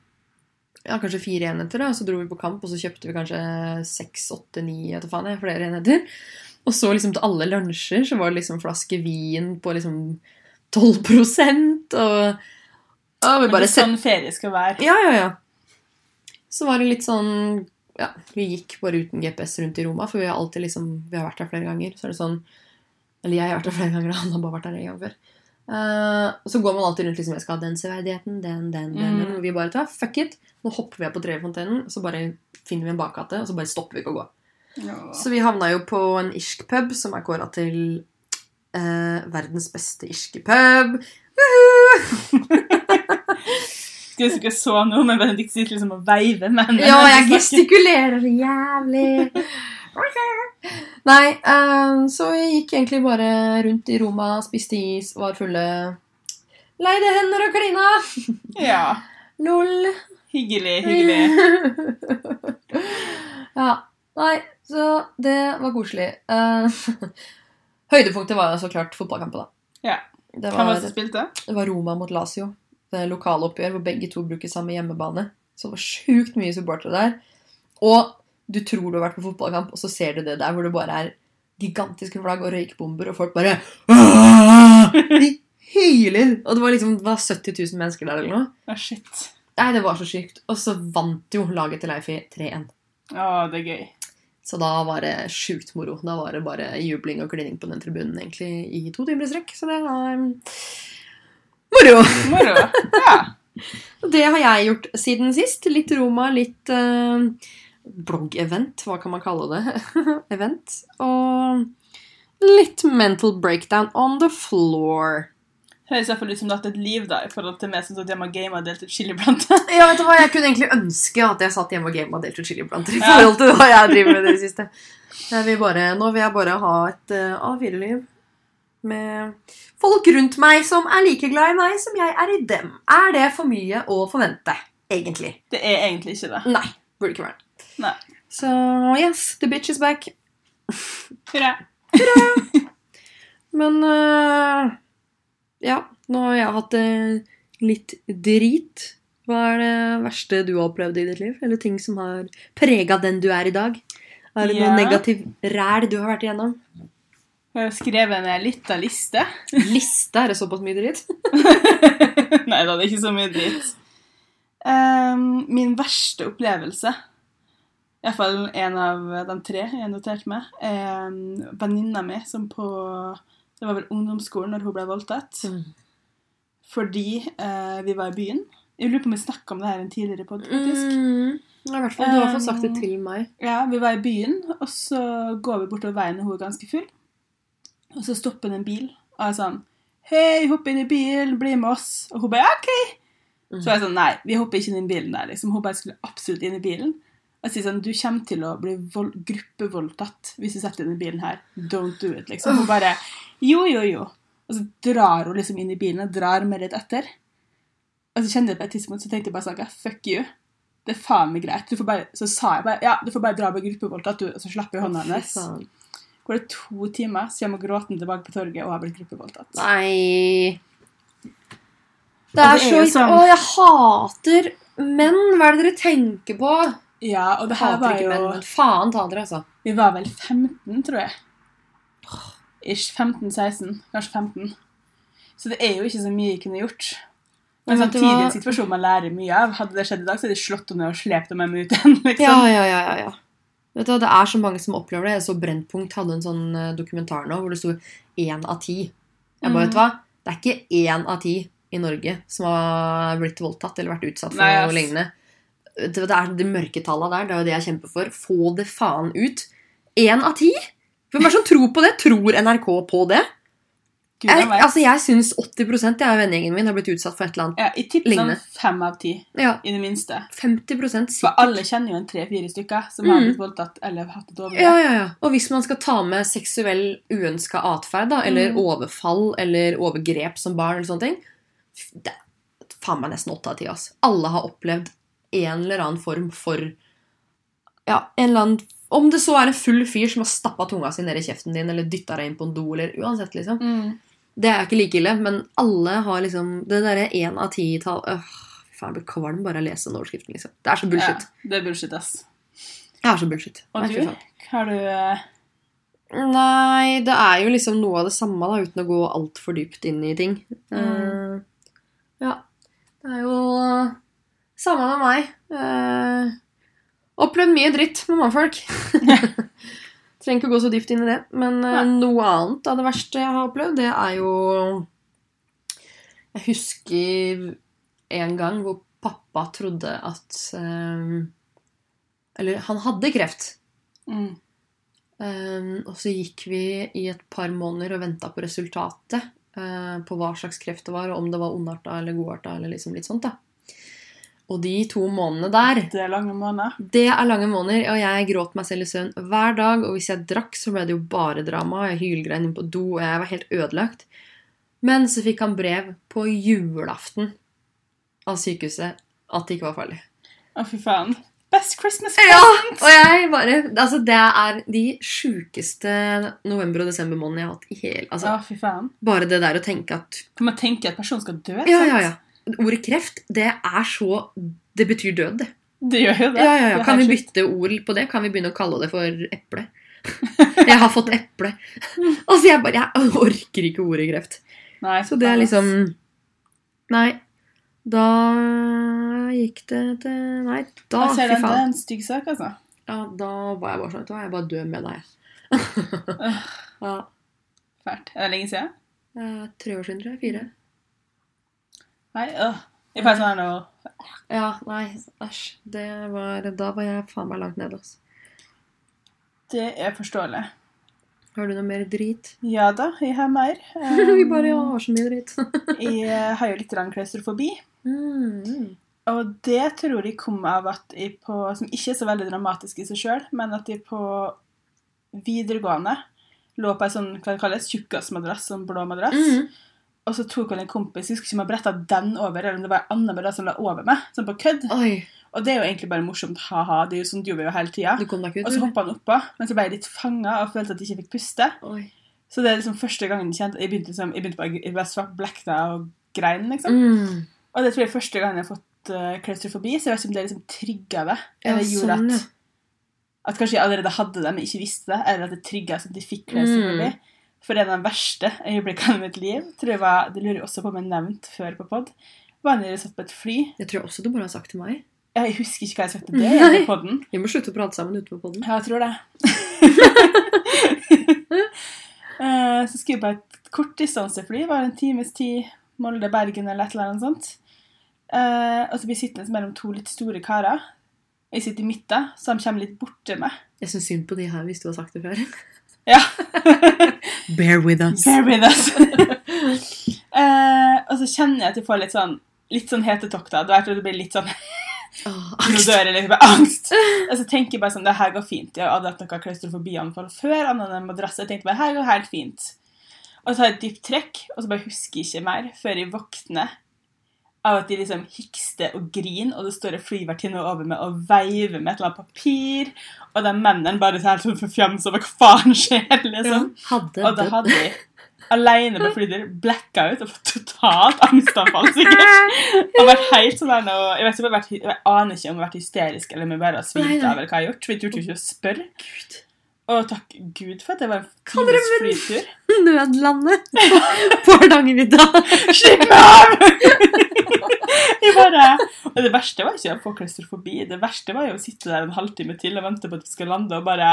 ja, kanskje fire enheter. da, Så dro vi på kamp, og så kjøpte vi kanskje seks, åtte, ni vet faen, jeg, flere enheter. Og så liksom til alle lunsjer så var det liksom flaske vin på liksom 12 og ja, vi bare det er sånn ferie skal være. ja, ja, ja. Så var det litt sånn Ja, vi gikk bare uten GPS rundt i Roma, for vi har alltid liksom Vi har vært der flere ganger. Så er det sånn Eller jeg har vært der flere ganger, han har bare vært der én gang før. Eh, og så går man alltid rundt liksom Jeg skal ha den severdigheten, den, den, den. Mm. den. Og vi bare tar fuck it. Nå hopper vi på Trefontenen, og så bare finner vi en bakgate, og så bare stopper vi ikke å gå. Ja. Så vi havna jo på en irsk pub som er kåra til uh, verdens beste irske pub. Vi [LAUGHS] ikke så noe, men Benedikt sitter liksom og veiver hendene. Ja, jeg gestikulerer jævlig. jævlig. [LAUGHS] Nei, eh, så vi gikk egentlig bare rundt i Roma, spiste is, var fulle. Leide hender og klina. [LAUGHS] Ja. Lol. Hyggelig, hyggelig. [LAUGHS] ja. Nei, så det var koselig. Uh, [LAUGHS] høydepunktet var så klart fotballkampen, da. Ja. Det Hvem var var, det som spilte? det var Roma mot Lazio. Det lokale oppgjør hvor begge to bruker samme hjemmebane. Så det var sjukt mye supportere der. Og du tror du har vært på fotballkamp, og så ser du det der hvor det bare er gigantiske flagg og røykbomber, og folk bare De hyler! Og det var liksom det var 70 000 mennesker der eller noe. Ja, shit. Nei, det var så sykt. Og så vant jo laget til Leifi 3-1. Å, det er gøy. Så da var det sjukt moro. Da var det bare jubling og klining på den tribunen egentlig i to timer i strekk. Så det var um, moro! Moro. [LAUGHS] Ja. Det har jeg gjort siden sist. Litt Roma, litt uh, blogg-event, hva kan man kalle det? [LAUGHS] Event. Og litt mental breakdown on the floor. Høres iallfall ut som du har hatt et liv da, i forhold til meg som satt hjemme og gama og delte ut chiliplanter. [LAUGHS] Ja, vet du hva? Jeg kunne egentlig ønske at jeg satt hjemme og game og delte ut chiliplanter i forhold til hva jeg driver med det siste. Jeg vil bare, nå vil jeg bare ha et uh, A4-liv med folk rundt meg som er like glad i meg som jeg er i dem. Er det for mye å forvente, egentlig? Det er egentlig ikke det. Nei, burde ikke være det. Nei. Så yes, the bitch is back. Hurra. Men uh, ja, nå har jeg hatt det litt drit. Hva er det verste du har opplevd i ditt liv? Eller ting som har prega den du er i dag? Er det Ja. noe negativ ræl du har vært igjennom? Jeg har skrevet ned litt av liste. [LAUGHS] Liste, er det såpass mye dritt? [LAUGHS] Nei da, det er ikke så mye dritt. Um, min verste opplevelse, iallfall en av de tre jeg har notert meg, um, venninna mi som på Det var vel ungdomsskolen når hun ble voldtatt. Fordi eh, vi var i byen. Jeg lurer på om vi snakka om det her i en tidligere pod, faktisk. Mm. Ja, I hvert fall, Du har fått sagt det til meg. Ja, vi var i byen, og så går vi bortover veien, og hun er ganske full. Og så stopper det en bil, og jeg er sånn Hei, hopp inn i bilen, bli med oss. Og hun bare OK. Så er jeg sånn Nei, vi hopper ikke inn i bilen der. liksom. Hun bare skulle absolutt inn i bilen. Jeg sier sånn Du kommer til å bli vold, gruppevoldtatt hvis du setter deg inn i bilen her. Don't do it, liksom. Hun bare Jo, jo, jo. Og så drar hun liksom inn i bilen og drar meg litt etter. Og så kjente jeg på et tidspunkt så tenkte jeg bare sånn Fuck you. Det er faen meg greit. Du får bare, så sa jeg bare ja, du får bare dra på gruppevoldtatt, du, og så slapper jeg hånda hennes. Går det to timer, så kommer gråtende tilbake på torget og har blitt gruppevoldtatt. Nei Det er det er så sånn- Å, jeg hater menn! Hva er det dere tenker på? Ja, og det her var jo menn, men faen ta dere, altså. Vi var vel 15, tror jeg. Ish 15-16, kanskje 15. Så det er jo ikke så mye jeg kunne gjort. Men samtidig hva? en situasjon man lærer mye av. Hadde det skjedd i dag, så hadde de slått henne ned og slept henne med ut igjen. [LAUGHS] liksom. Ja, ja, ja, ja, ja. Vet du, hva, Det er så mange som opplever det. Jeg så Brennpunkt hadde en sånn eh, dokumentar nå hvor det sto én av ti. Jeg bare, mm. vet du hva? Det er ikke én av ti i Norge som har blitt voldtatt eller vært utsatt for Nei, noe lignende. Det er de mørke tallene der. Det er jo det jeg kjemper for. Få det faen ut. Én av ti? Hvem er det som tror på det? Tror NRK på det? Gud, Jeg, altså, jeg syns 80 jeg av vennegjengen min har blitt utsatt for et eller annet. ja, i tippen sånn fem av ti, Ja, i det minste. 50 For sikkert. alle kjenner jo en tre-fire stykker som har Mm. blitt voldtatt eller hatt et overgrep. Ja, ja, ja. Og hvis man skal ta med seksuell uønska atferd, da, eller Mm. overfall eller overgrep som barn, eller sånne ting Det faen meg nesten åtte av ti. ass. Alle har opplevd en eller annen form for Ja, en eller annen Om det så er en full fyr som har stappa tunga si ned i kjeften din, eller dytta deg inn på en do, eller uansett, liksom. Mm. Det er ikke like ille, men alle har liksom Det derre én av ti-tall øh, Fy faen, jeg blir kvalm bare av å lese den overskriften, liksom. Det er så bullshit. Ja, det er bullshit, ass. Det er så bullshit. Og du? Har du eh, Nei, det er jo liksom noe av det samme, da, uten å gå altfor dypt inn i ting. Mm. Uh, ja. Det er jo samme med meg. Uh, opplevd mye dritt med mannfolk. [LAUGHS] Trenger ikke gå så dypt inn i det. Men uh, noe annet av det verste jeg har opplevd, det er jo Jeg husker en gang hvor pappa trodde at eh, Eller han hadde kreft. mm. Um, og så gikk vi i et par måneder og venta på resultatet Uh, på hva slags kreft det var, og om det var ondarta eller godarta. eller liksom litt sånt da. Og de to månedene der, Det er lange måneder. det er lange måneder, og jeg gråt meg selv i søvn hver dag. Og hvis jeg drakk, så ble det jo bare drama. Jeg hylgrein inn på do, og jeg var helt ødelagt. Men så fikk han brev på julaften av sykehuset at det ikke var farlig. Å, fy faen. Best Christmas present! Ja, og jeg bare Altså, det er de sjukeste november- og desembermånedene jeg har hatt i hele Altså, Å, fy faen. bare det der å tenke at man tenke at personen skal dø? Ja, sant? ja, ja. Ordet kreft, det er så Det betyr død, det. Det gjør jo det. Ja, ja, ja. Kan vi bytte ord på det? Kan vi begynne å kalle det for eple? [LAUGHS] Jeg har fått eple. Altså, jeg bare Jeg orker ikke ordet kreft. Nei, Så det er liksom Nei. Da gikk det til Nei, da Fy faen. det er en stygg sak, altså. Ja, da var jeg bare sånn vet du hva, Jeg bare dør med deg. [LAUGHS] ja. Fælt. Er det lenge siden? eh, Tre år siden, tror jeg. Fire. Nei, øh. Jeg får sånn her nå Ja, nei, æsj. Det var Da var jeg faen meg langt nede, altså. Det er forståelig. Har du noe mer drit? Ja da, jeg har mer. [LAUGHS] Vi bare Um, har så mye drit. [LAUGHS] Jeg har jo litt klaustrofobi. mm. Og det tror jeg kom av at jeg på Som ikke er så veldig dramatisk i seg sjøl, men at jeg på videregående lå på ei sånn hva det kalles, tjukkasmadrass, sånn blå madrass. Mm. Og så tok han en kompis, jeg husker ikke om jeg bretta den over, eller om det var en annen som la over meg, sånn på kødd. Oi, Og det er jo egentlig bare morsomt, ha-ha, det er jo sånn det gjør jo hele tida. du Og så hoppa han oppå, men så ble jeg litt fanga og følte at jeg ikke fikk puste. Oi. Så det er liksom første gangen jeg kjente Jeg begynte, liksom, jeg begynte bare jeg ble svart blekna og grein, liksom. Mm. Og det tror jeg er første gangen jeg har fått uh, klaustrofobi, så jeg vet ikke om det liksom trigga det. Ja, Eller gjorde sånn, at, at kanskje jeg allerede hadde det, men ikke visste det. Eller at det trigga sånn at jeg fikk klaustrofobi. Mm. For en av de verste øyeblikkene i mitt liv, tror jeg var, det lurer jeg også på om jeg nevnte før på pod, var da jeg satt på et fly. Det tror jeg også du bare har sagt til meg. Jeg husker ikke hva jeg sa til det i podden. [LAUGHS] Vi må slutte å prate sammen ute på podden. Ja, jeg tror det. [LAUGHS] Eh, så skulle jeg på et kortdistansefly, var en times tid, Molde-Bergen eller et eller annet sånt. Eh, og så blir jeg sittende mellom to litt store karer. Jeg sitter i midten, så de kommer litt borti meg. Jeg syns synd på de her hvis du har sagt det før. [LAUGHS] Ja. [LAUGHS] Bear with us. Bear with us. uh, [LAUGHS] og så kjenner jeg at jeg får litt sånn litt sånn hetetokter. Du vet, det blir litt sånn oh, [LAUGHS] Nå dør jeg med angst. Og så tenker jeg bare sånn, det her går fint. Jeg hadde hatt noe klaustrofobianfall før, annet enn madrass. Jeg tenkte bare, her går helt fint. Og så tar jeg et dypt trekk, og så bare husker jeg ikke mer før jeg våkner av at de liksom hikster og griner, og det står en flyvertinne over meg og veiver med et eller annet papir, og de mennene bare så helt sånn forfjamsa over hva faen skjer, liksom. Hadde Og da hadde de alene på flytur blacka ut og fått totalt angstanfall, sikkert. [LAUGHS] Og vært helt sånn der Jeg vet ikke om jeg, vært, jeg aner ikke om jeg har vært hysterisk eller om jeg bare har svimt av eller hva jeg har gjort. For jeg turte ikke å spørre. Gud. Og takk Gud for at det var en Kan dere [LAUGHS] nødlande flytur. [LAUGHS] På Hardangervidda. Slipp meg av! [LAUGHS] jeg bare Og det verste var ikke å få klaustrofobi. Det verste var jo å sitte der en halvtime til og vente på at vi skal lande, og bare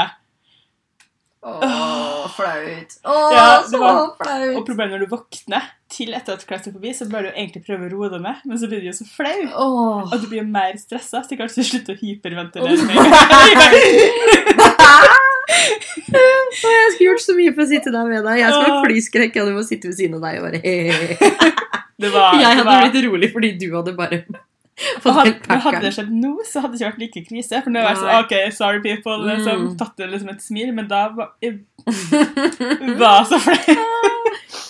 Åh, flaut. Åh, Ja, så var- Og problemet når du våkner til etter at klaustrofobi, så bør du egentlig prøve å roe deg ned, men så blir du jo så flau. Åh. Og du blir mer stressa, så kanskje du slutter å hyperventilere. [LAUGHS] [LAUGHS] Jeg skulle gjort så mye for å sitte der med deg. Jeg skal ha flyskrekk, du må sitte ved siden av deg og bare. Det var, Jeg det hadde var, blitt rolig fordi du hadde bare fått hadde, hadde det skjedd nå, så hadde det ikke vært like krise. For nå var jeg sånn OK, sorry people, Mm. Mm. tatt det liksom et smil, men da var jeg [LAUGHS] var så flau.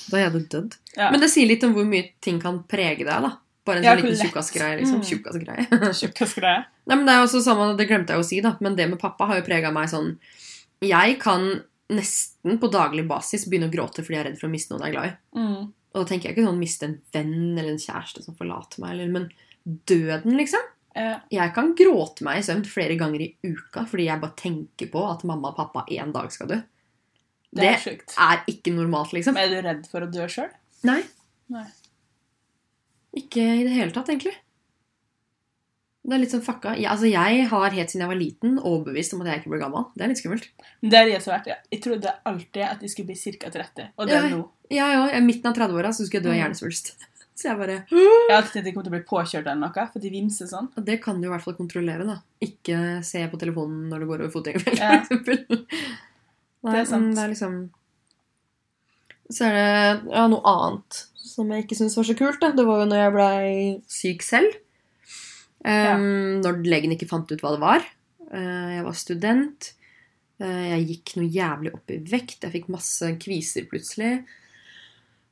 Da hadde du dødd. Ja. Men det sier litt om hvor mye ting kan prege deg, da. Bare en sånn liten tjukkasgreie, liksom. Mm. Tjukkasgreie. [LAUGHS] Tjukkasgreie. Nei, men det er også samme, det glemte jeg å si, da. Men det med pappa har jo prega meg sånn Jeg kan nesten på daglig basis begynne å gråte fordi jeg er redd for å miste noen jeg er glad i. Mm. Og da tenker jeg ikke sånn miste en venn eller en kjæreste som forlater meg, eller, men døden, liksom. Ja. Jeg kan gråte meg i søvn flere ganger i uka fordi jeg bare tenker på at mamma og pappa en dag skal dø. det Det er sjukt. er ikke normalt, liksom. Men er du redd for å dø sjøl? Nei. Nei. Ikke i det hele tatt, egentlig. Det er litt sånn fucka. Jeg, altså, jeg har helt siden jeg var liten overbevist om at jeg ikke blir gammel. Det er litt skummelt. Det er jeg så vært. ja. Jeg trodde alltid at jeg skulle bli ca. 30, og det er nå. Ja, ja, I midten av 30-åra skulle jeg dø av Mm. hjernesvulst. [LAUGHS] Så jeg bare Jeg har alltid tenkt jeg kommer til å bli påkjørt eller noe, for de vimser sånn. Og det kan du i hvert fall kontrollere, da. Ikke se på telefonen når du går over fotgjengerfeltet, Ja. [LAUGHS] Nei, Det er sant. Det er liksom Så er det ja, noe annet som jeg ikke syns var så kult. Da. Det var jo når jeg blei syk selv. Um, Når legen ikke fant ut hva det var. Uh, jeg var student. Uh, jeg gikk noe jævlig opp i vekt. Jeg fikk masse kviser plutselig.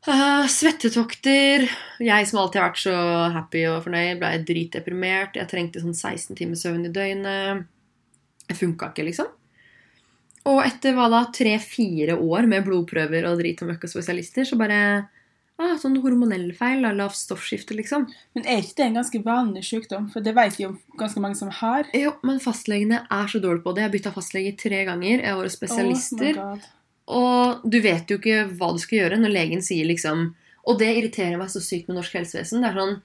Uh, svettetokter. Jeg som alltid har vært så happy og fornøyd, ble dritdeprimert. Jeg trengte sånn 16 timer søvn i døgnet. Det funka ikke, liksom. Og etter hva da, tre-fire år med blodprøver og drit og møkk og spesialister, så bare ah, Sånn hormonell feil, da, lavt stoffskifte, liksom. Men er ikke det en ganske vanlig sykdom? For det vet vi jo ganske mange som har. Jo, men fastlegene er så dårlige på det. Jeg har bytta fastlege tre ganger. Jeg har vært spesialister. Oh. Og du vet jo ikke hva du skal gjøre når legen sier liksom Og det irriterer meg så sykt med norsk helsevesen. Det er sånn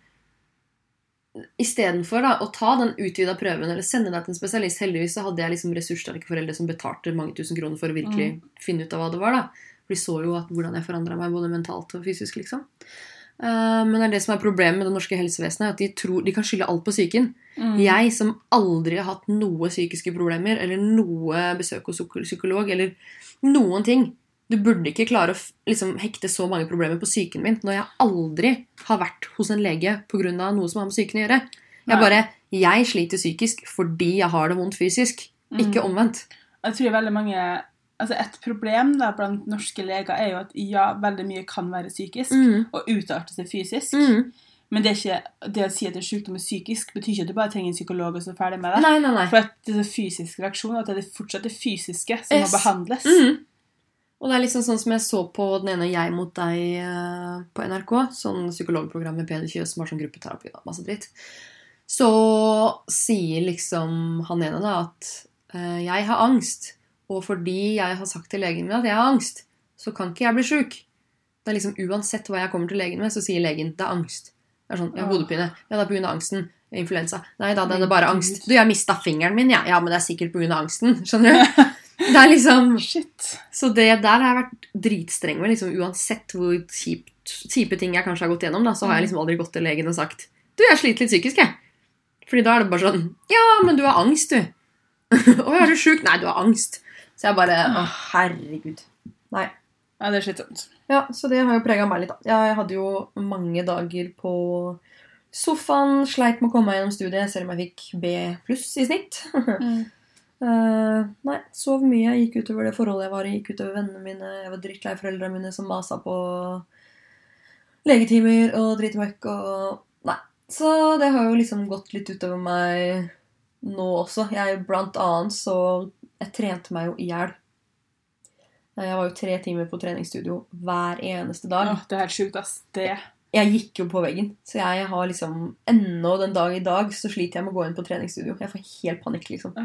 Istedenfor å ta den utvida prøven eller sende deg til en spesialist Heldigvis så hadde jeg liksom ressurssterke foreldre som betalte mange tusen kroner for å virkelig finne ut av hva det var. da For de så jo at hvordan jeg forandra meg både mentalt og fysisk. liksom Uh, Men det er det som er problemet med det norske helsevesenet. At de tror de kan skylde alt på psyken. Mm. Jeg som aldri har hatt noe psykiske problemer, eller noe besøk hos psykolog, eller noen ting Du burde ikke klare å liksom, hekte så mange problemer på psyken min når jeg aldri har vært hos en lege pga. noe som har med psyken å gjøre. Jeg bare, jeg sliter psykisk fordi jeg har det vondt fysisk, Mm. ikke omvendt. Jeg tror veldig mange altså Et problem da blant norske leger er jo at ja, veldig mye kan være psykisk Mm. og utarte seg fysisk. Mm. Men det, ikke, det å si at en sykdom er psykisk, betyr ikke at du bare trenger en psykolog og så er ferdig med det. Nei, nei, nei. For at det er fysisk reaksjon, at det er fortsatt det fysiske som Yes. må behandles. Mm. Og det er liksom sånn som jeg så på den ene Jeg mot deg eh, på NRK. Sånn psykologprogram med Peder Kjøs som har sånn gruppeterapi og masse dritt. Så sier liksom han ene da at eh, jeg har angst. Og fordi jeg har sagt til legen min at jeg har angst, så kan ikke jeg bli sjuk. Det er liksom Uansett hva jeg kommer til legen med, så sier legen det er angst. Det er sånn, ja, Hodepine. Ja, det er pga. angsten. Influensa. Nei da, det er bare angst. Du, jeg mista fingeren min, ja. Ja, men det er sikkert pga. angsten. Skjønner du? Det er liksom [LAUGHS] Shit. så det der har jeg vært dritstreng med. Liksom, uansett hvor kjipt, kjipe ting jeg kanskje har gått gjennom, da, så har jeg liksom aldri gått til legen og sagt Du, jeg sliter litt psykisk, jeg. Fordi da er det bare sånn Ja, men du har angst, du. [LAUGHS] Å, er du sjuk? Nei, du har angst. Så jeg bare Å, herregud. Nei. Ja, det er slitsomt. Ja, så det har jo prega meg litt. da. Jeg hadde jo mange dager på sofaen, sleit med å komme meg gjennom studiet, selv om jeg fikk B pluss i snitt. [LAUGHS] Mm. Eh, nei, sov mye. Jeg Gikk utover det forholdet jeg var i. Gikk utover vennene mine. Jeg var drittlei foreldrene mine som masa på legetimer og dritmøkk og Nei. Så det har jo liksom gått litt utover meg nå også. Jeg blant annet så Jeg trente meg jo i hjel. Jeg var jo tre timer på treningsstudio hver eneste dag. Åh, det er helt sjukt, ass. Det Jeg gikk jo på veggen. Så jeg har liksom Ennå den dag i dag så sliter jeg med å gå inn på treningsstudio. Jeg får helt panikk, liksom.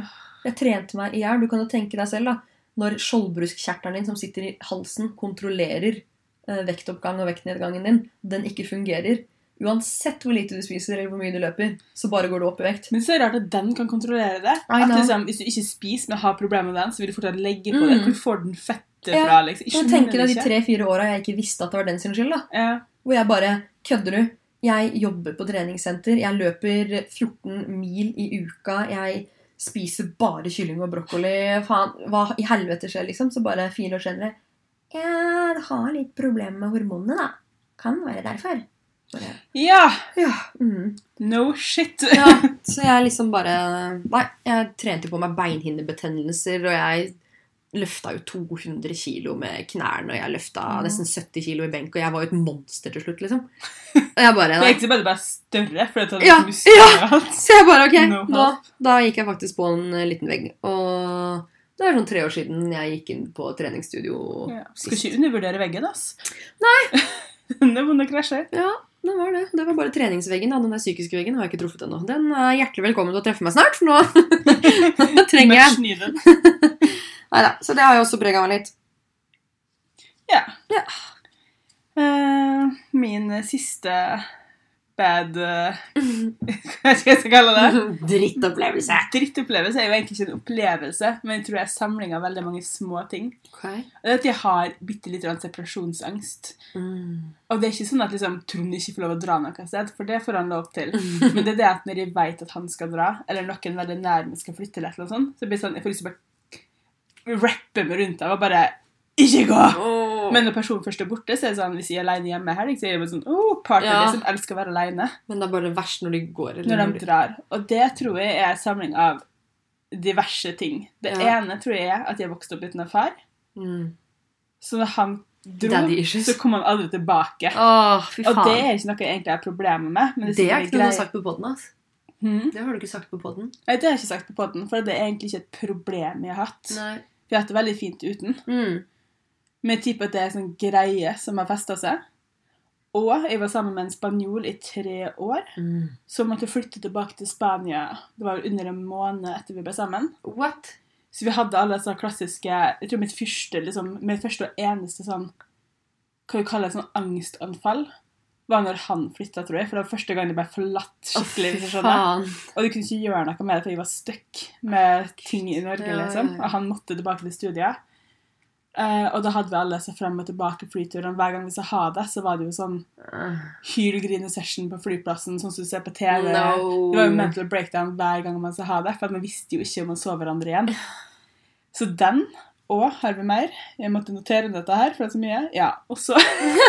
Jeg trente meg i hjel. Du kan jo tenke deg selv, da. Når skjoldbruskkjertelen din som sitter i halsen, kontrollerer eh, vektoppgang og vektnedgangen din, den ikke fungerer. Uansett hvor lite du spiser eller hvor mye du løper, så bare går du opp i vekt. Men så er det rart at den kan kontrollere det. At liksom, Hvis du ikke spiser, men har problemer med den, så vil du fortsatt legge på Mm. det. Hvor får den fettet Ja, fra? liksom? Ikke Jeg tenker deg de tre-fire åra jeg ikke visste at det var den sin skyld. da. Ja. Hvor jeg bare Kødder du? Jeg jobber på treningssenter. Jeg løper 14 mil i uka. Jeg spiser bare kylling og brokkoli. Faen, hva i helvete skjer, liksom? Så bare fire år senere Jeg har litt problemer med hormonene, da. Kan være derfor. Ja! ja. Mm. No shit. ja. [LAUGHS] Så jeg liksom bare Nei, jeg trente på meg beinhinnebetennelser, og jeg løfta jo 200 kilo med knærne, og jeg løfta Mm. nesten 70 kilo i benk, og jeg var jo et monster til slutt, liksom. Og jeg bare Det er nei. egentlig bare, bare større, for det tar Ja, muskler ja. Så jeg bare ok, No nå, da gikk jeg faktisk på en eh, liten vegg. Og det er sånn tre år siden jeg gikk inn på treningsstudio Ja. Skal ikke undervurdere veggen, ass. Nei. [LAUGHS] Den er vond å krasje. Ja, det var det. Det var bare treningsveggen. da. Den der psykiske veggen har jeg ikke truffet ennå. Den er hjertelig velkommen til å treffe meg snart, for nå [LAUGHS] trenger jeg [LAUGHS] Nei da. Så det har jo også prega meg litt. Ja. Ja. Uh, min siste bad eh, [LAUGHS] Hva skal jeg kalle det? [LAUGHS] Drittopplevelse. Drittopplevelse er jo egentlig ikke en opplevelse, men jeg tror jeg er samling av veldig mange små ting. Okay. Og det at jeg har bitte litt separasjonsangst. Mm. Og det er ikke sånn at liksom, Trond ikke får lov å dra noe sted, for det får han lov til. [LAUGHS] Men det er det at når jeg vet at han skal dra, eller noen veldig nær meg skal flytte, eller noe sånt, så blir det sånn, jeg får lyst til å bare rappe meg rundt av og bare Ikke gå! Oh. Men når personen først er borte, så er det sånn, hvis jeg er alene hjemme her, så er det sånn oh, partner Ja. liksom, elsker å være alene Men det er bare verst når de går. Eller når de drar. Og det tror jeg er en samling av diverse ting. Det Ja. ene tror jeg er at jeg vokste opp uten en far. mm. Så når han dro, så kom han aldri tilbake. Åh, Og det er ikke noe jeg egentlig har problemer med. Men det, Det er ikke noe du har sagt på podden, Altså. Hmm? Det har du ikke sagt på podden. Nei, det har jeg ikke sagt på podden, for det er egentlig ikke et problem jeg har hatt. Nei. Vi har hatt det veldig fint uten. Mm. Men jeg tipper at det er en sånn greie som har festa seg. Og jeg var sammen med en spanjol i tre år, Mm. som måtte flytte tilbake til Spania Det var vel under en måned etter vi ble sammen. What? Så vi hadde alle sånne klassiske Jeg tror mitt første liksom, mitt første og eneste sånn Hva vi kaller det, sånn angstanfall var når han flytta, tror jeg. For det var første gang jeg ble forlatt skikkelig. Oh, sånn. Og du kunne ikke gjøre noe med det, for jeg var stuck med ting i Norge. Ja, liksom. Og han måtte tilbake til studiet. Eh, og da hadde vi alle så frem og tilbake flyturene. Hver gang vi sa ha det, så var det jo sånn hylgrine-session på flyplassen, sånn som du ser på TV. No. Det var jo mental breakdown hver gang man sa ha det, for man visste jo ikke om man så hverandre igjen. Så den, og har vi mer? Jeg måtte notere dette her, for det er så mye. Ja, Og så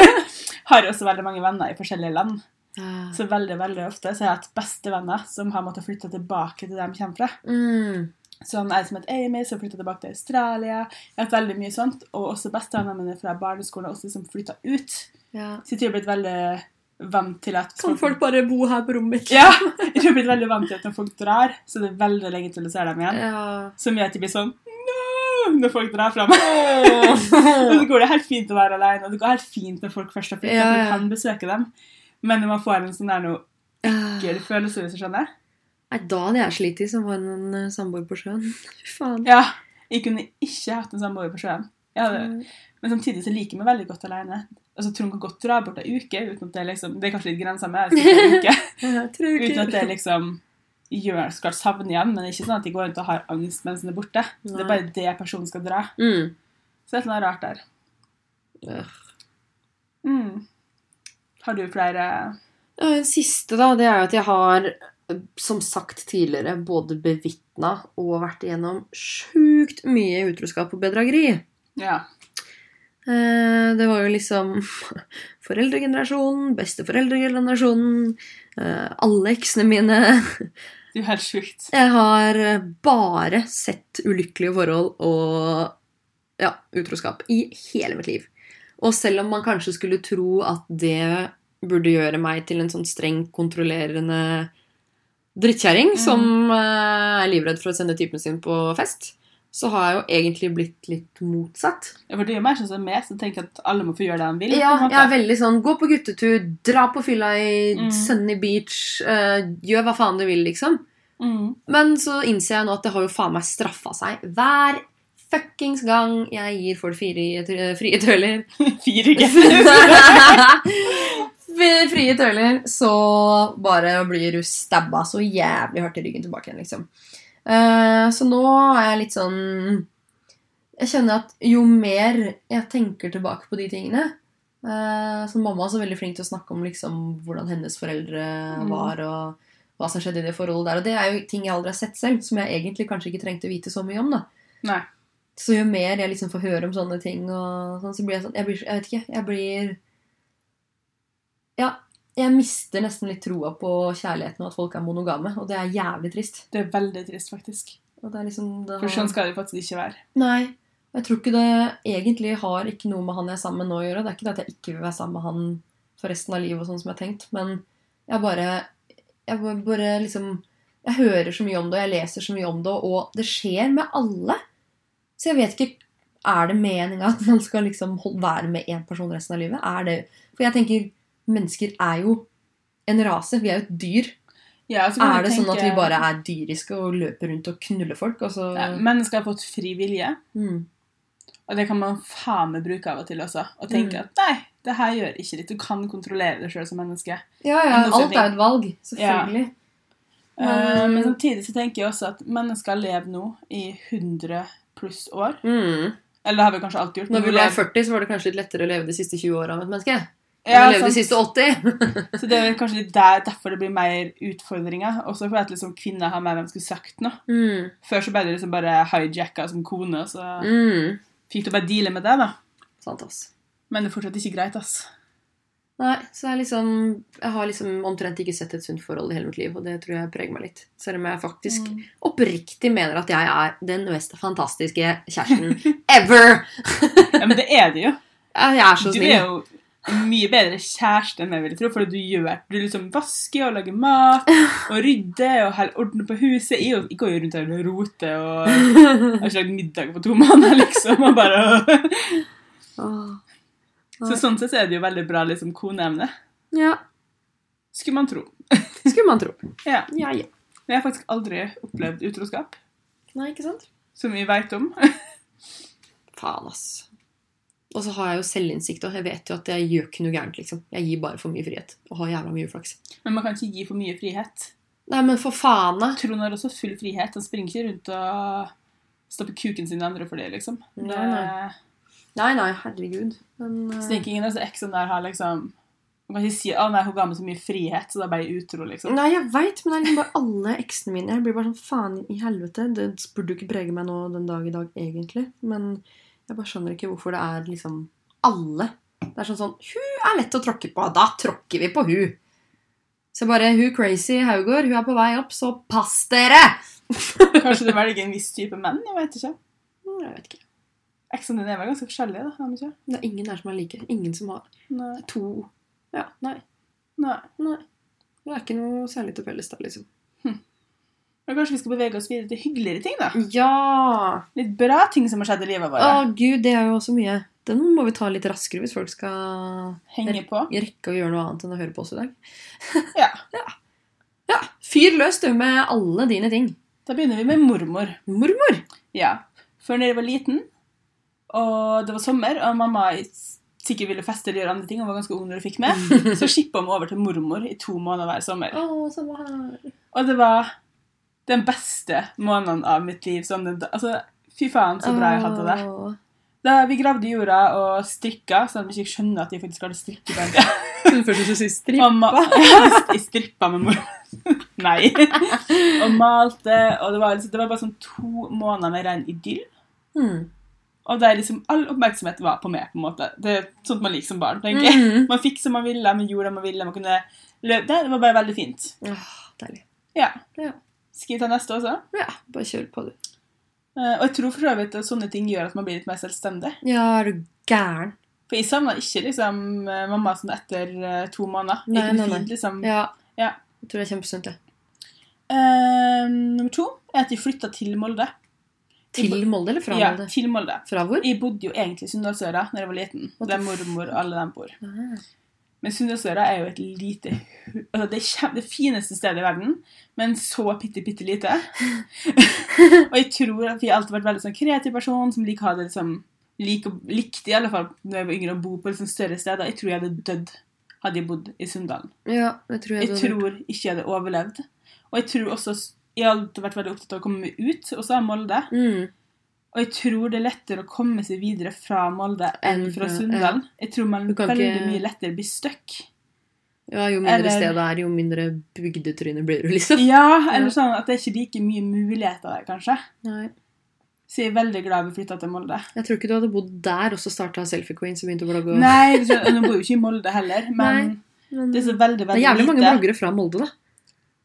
[LAUGHS] har jeg også veldig mange venner i forskjellige land. Ah. Så veldig veldig ofte så har jeg hatt bestevenner som har måttet flytte tilbake til der de kommer fra. Mm. Sånn, jeg som het Amy, som flytta tilbake til Australia. Jeg har hatt veldig mye sånt. Og også bestevennene mine fra barneskolen også som flytta ut. Ja. Så jeg tror jeg har blitt veldig vant til at Kan folk bare bo her på rommet mitt? Ja! Jeg tror jeg har blitt veldig vant til at når folk drar, så det er veldig lenge til du ser dem igjen. Ja. Som gjør at de blir sånn når folk drar fra meg. [LAUGHS] og så går det helt fint å være alene, og det går helt fint når folk først har flyttet, Ja, ja. ja. du kan besøke dem. Men når man får en sånn der noe ekkel følelse, hvis du skjønner Nei, da hadde jeg slitt som var en eh, samboer på sjøen. [LAUGHS] Fy faen. Ja, jeg kunne ikke hatt en samboer på sjøen. Men samtidig så liker jeg meg veldig godt alene. Altså, Trond kan godt dra bort ei uke uten at det liksom Det er kanskje litt grensa med uke, [LAUGHS] uten at det liksom gjør skal savne igjen, men det er ikke sånn at de går rundt og har angst mens den er borte. Det er bare det personen skal dra. mm. Så det er noe rart der. Øh. Mm. Har du flere siste, da, det er jo at jeg har, som sagt tidligere, både bevitna og vært igjennom sjukt mye utroskap og bedrageri. Ja. Eh, Det var jo liksom [LAUGHS] foreldregenerasjonen, besteforeldregenerasjonen, eh, alle eksene mine. [LAUGHS] Det er jo helt sjukt. Jeg har eh, bare sett ulykkelige forhold og ja, utroskap i hele mitt liv. Og selv om man kanskje skulle tro at det burde gjøre meg til en sånn streng, kontrollerende drittkjerring Mm. som eh, er livredd for å sende typen sin på fest, så har jeg jo egentlig blitt litt motsatt. Ja, for det er jo mer sånn som meg, som tenker at alle må få gjøre det de vil. Ja, jeg er veldig sånn gå på guttetur, dra på fylla i Mm. Sunny Beach, uh, gjør hva faen du vil, liksom. Mm. Men så innser jeg nå at det har jo faen meg straffa seg hver fuckings gang jeg gir folk fire frie tøyler. [LAUGHS] Fire [LAUGHS] [LAUGHS] Frie- tøyler, så bare blir du stabba så jævlig hardt i ryggen tilbake igjen, liksom. Eh, så nå er jeg litt sånn Jeg kjenner at jo mer jeg tenker tilbake på de tingene eh, Så mamma er så veldig flink til å snakke om liksom hvordan hennes foreldre Mm. var, og hva som skjedde i det forholdet der. Og det er jo ting jeg aldri har sett selv, som jeg egentlig kanskje ikke trengte å vite så mye om. da. Nei. Så jo mer jeg liksom får høre om sånne ting, og sånn, så blir jeg sånn Jeg, blir, jeg vet ikke. Jeg blir Ja. Jeg mister nesten litt troa på kjærligheten og at folk er monogame, og det er jævlig trist. Det er veldig trist, faktisk. Og det er liksom det For sånn skal det faktisk ikke være. Nei. Jeg tror ikke det egentlig har ikke noe med han jeg er sammen med nå å gjøre. Det er ikke det at jeg ikke vil være sammen med han for resten av livet, og sånn som jeg har tenkt, men jeg bare Jeg bare- liksom Jeg hører så mye om det, og jeg leser så mye om det, og det skjer med alle. Så jeg vet ikke Er det meninga at man skal liksom være med én person resten av livet? Er det For jeg tenker mennesker er jo en rase. Vi er jo et dyr. Ja, så Er det det sånn at vi bare er dyriske og løper rundt og knuller folk, og så ja, Mennesker har fått fri vilje, mm. og det kan man faen meg bruke av og til også. Og tenke Mm. at nei, det her gjør ikke ditt. Du kan kontrollere det sjøl som menneske. Ja, ja. Alt er et valg. Selvfølgelig. Ja. Men- men samtidig så tenker jeg også at mennesker lever nå i 100 pluss år. Mm. Eller det har vi kanskje alltid gjort. Når vi ble 40, så var det kanskje litt lettere å leve de siste 20 åra av et menneske. Ja, har levde de siste 80. Så det er kanskje litt der, derfor det blir mer utfordringer. Også fordi at liksom kvinner har mer hvem skulle sagt noe. Mm. Før så ble det liksom bare hijacka som kone, så Mm. fikk du bare deale med det, da. Sant, ass. Men det er fortsatt ikke greit, ass. Nei, så jeg liksom Jeg har liksom omtrent ikke sett et sunt forhold i hele mitt liv, og det tror jeg preger meg litt. Selv om jeg faktisk Mm. oppriktig mener at jeg er den mest fantastiske kjæresten [LAUGHS] ever! Ja, men det er det jo. Jeg er så snill. Du er jo mye bedre kjæreste enn jeg ville tro, for du gjør Du liksom vasker og lager mat og rydder og holder orden på huset. Jeg, går jo rundt her og roter og [LAUGHS] har ikke lagd middag på to måneder, liksom. Og bare. Så sånn sett så er det jo veldig bra liksom koneemne. Ja, Skulle man tro. [LAUGHS] skulle man tro. Ja. Ja, ja. Men jeg har faktisk aldri opplevd utroskap, Nei, ikke sant? som vi veit om. [LAUGHS] Faen, ass. Og så har jeg jo selvinnsikt, og jeg vet jo at jeg gjør ikke noe gærent, liksom. Jeg gir bare for mye frihet. Og har jævla mye uflaks. Men man kan ikke gi for mye frihet. Nei, men for faen, da. Trond har også full frihet. Han springer ikke rundt og stopper kuken sin i andre for det, liksom. Nei, nei. Nei, nei, herregud. Men Så eh, er ikke ingen av disse eksene der har liksom Man kan ikke si at hun ga meg så mye frihet, så da ble jeg utro, liksom. Nei, jeg veit, men det er liksom bare alle eksene mine. Jeg blir bare sånn faen i helvete. Det burde jo ikke prege meg nå den dag i dag, egentlig. Men jeg bare skjønner ikke hvorfor det er liksom alle. Det er sånn sånn Hun er lett å tråkke på. Da tråkker vi på hun. Så bare Hun crazy Haugård, hun er på vei opp, så pass dere! [LAUGHS] Kanskje du velger en viss type menn? Jeg vet ikke. Jeg vet ikke. Eksene dine er vel ganske forskjellige, da? ikke? Det er ingen her som er like. Ingen som har Nei. to Ja, nei. Nei. nei. Det er ikke noe særlig til felles der, liksom. Men kanskje vi skal bevege oss videre til hyggeligere ting, da? Ja! Litt bra ting som har skjedd i livet vårt. Å, gud, det er jo så mye. Den må vi ta litt raskere hvis folk skal Henge på. rekke å gjøre noe annet enn å høre på oss i dag. Ja. [LAUGHS] Ja, ja. Fyr løs du med alle dine ting. Da begynner vi med mormor. Mormor! Ja. Før når jeg var liten, og det var sommer, og mamma sikkert ville feste eller gjøre andre ting, og var ganske ung når hun fikk med, [LAUGHS] så skippa hun over til mormor i to måneder hver sommer. Å, sommer. Og det var den beste måneden av mitt liv. Sånn, den- altså, fy faen, så bra jeg hadde det. Da vi gravde jorda og strikka, sånn at vi ikke skjønner at de faktisk hadde strikke på en. [LAUGHS] Først hvis du sier stripp. Og ma [LAUGHS] jeg strippa med mor. [LAUGHS] Nei. Og malte, og det var, liksom, det var bare sånn to måneder med ren idyll. Mm. Og der liksom all oppmerksomhet var på meg. på en måte. Det er sånt man liker som barn. tenker jeg. Mhm. Man fikk som man ville, man gjorde det man ville. man kunne løpe. Det var bare veldig fint. Åh, deilig. Ja. Ja. Skal vi ta neste også? Ja, bare kjør på, du. Uh, og jeg tror for så vidt at sånne ting gjør at man blir litt mer selvstendig. Ja, er du gæren? For jeg savna ikke liksom eh, mamma sånn etter eh, to måneder. Nei, nei, nei. liksom Ja. Ja. Jeg tror det er kjempesunt, det. Uh, Nummer to er at jeg flytta til Molde. Til Molde eller fra Molde? ja, til Molde. Fra hvor? Jeg bodde jo egentlig i Sunndalsøra da jeg var liten. Der mormor og alle dem bor. Ah. Men Sunndalsøra er jo et lite altså Det er det fineste stedet i verden, men så bitte, bitte lite. [LAUGHS] og jeg tror at jeg alltid har vært veldig sånn kreativ person som liker å ha det liksom lik, Likte i alle fall når jeg var yngre å bo på liksom større steder. Jeg tror jeg hadde dødd hadde jeg bodd i Sunndalen. Ja, jeg tror jeg, Jeg tror ikke jeg hadde overlevd. Og jeg tror også Jeg har alltid vært veldig opptatt av å komme meg ut, også av Molde. Mm. Og jeg tror det er lettere å komme seg videre fra Molde enn fra Sunndalen. Jeg tror man veldig ikke- mye lettere blir stuck. Ja, jo mindre Eller- sted det er, jo mindre bygdetryne blir du, liksom. Ja, eller Ja. sånn at det er ikke like mye muligheter der, kanskje. Nei. Så jeg er veldig glad vi flytta til Molde. Jeg tror ikke du hadde bodd der og så starta Selfie Queen som begynte å blogge. og- Nei, hun bor jo ikke i Molde heller, [LAUGHS] men Men det er så veldig, veldig lite. det er jævlig mange bloggere fra Molde, da.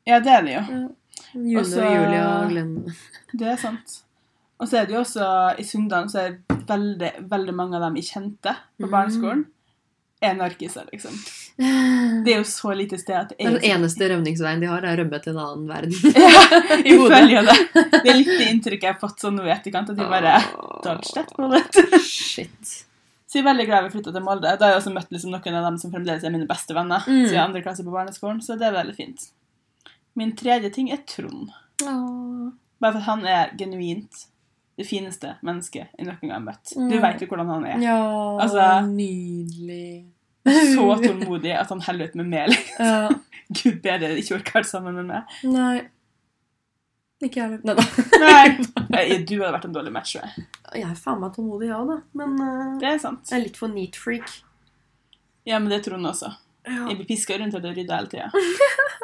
Ja, det er det jo. June Og så- og Julia og Glenn. Det er sant. Og så er det jo også i Sunndalen så er veldig, veldig mange av dem jeg kjente på Mm. barneskolen, er narkiser, liksom. Det [SIGHS] Det er jo så lite sted at det er er den eneste rømningsveien de har, er å rømme til en annen verden. [LAUGHS] Ja, [LAUGHS] I jeg hodet. jo det. Det er litt det inntrykket jeg har fått sånn nå i etterkant, at de bare dodge that bullet. Shit. Så jeg er veldig glad vi flytta til Molde. Da har jeg også møtt liksom noen av dem som fremdeles er mine beste venner. Mm. siden andre klasse på barneskolen, så det er veldig fint. Min tredje ting er Trond. Åh. Bare for at han er genuint det fineste mennesket jeg noen gang har møtt. Du veit jo hvordan han er. Ja, Altså- nydelig. Så tålmodig at han heller ut med mel. Ja. [LAUGHS] Gud bedre ikke orker vært sammen med meg. Nei. Ikke jeg heller. Nei da. [LAUGHS] Du hadde vært en dårlig match. tror jeg. Jeg er faen meg tålmodig, ja da. Men uh, Det er sant. jeg er litt for neat freak. Ja, men det tror hun også. Ja. Jeg blir piska rundt og rydda hele tida.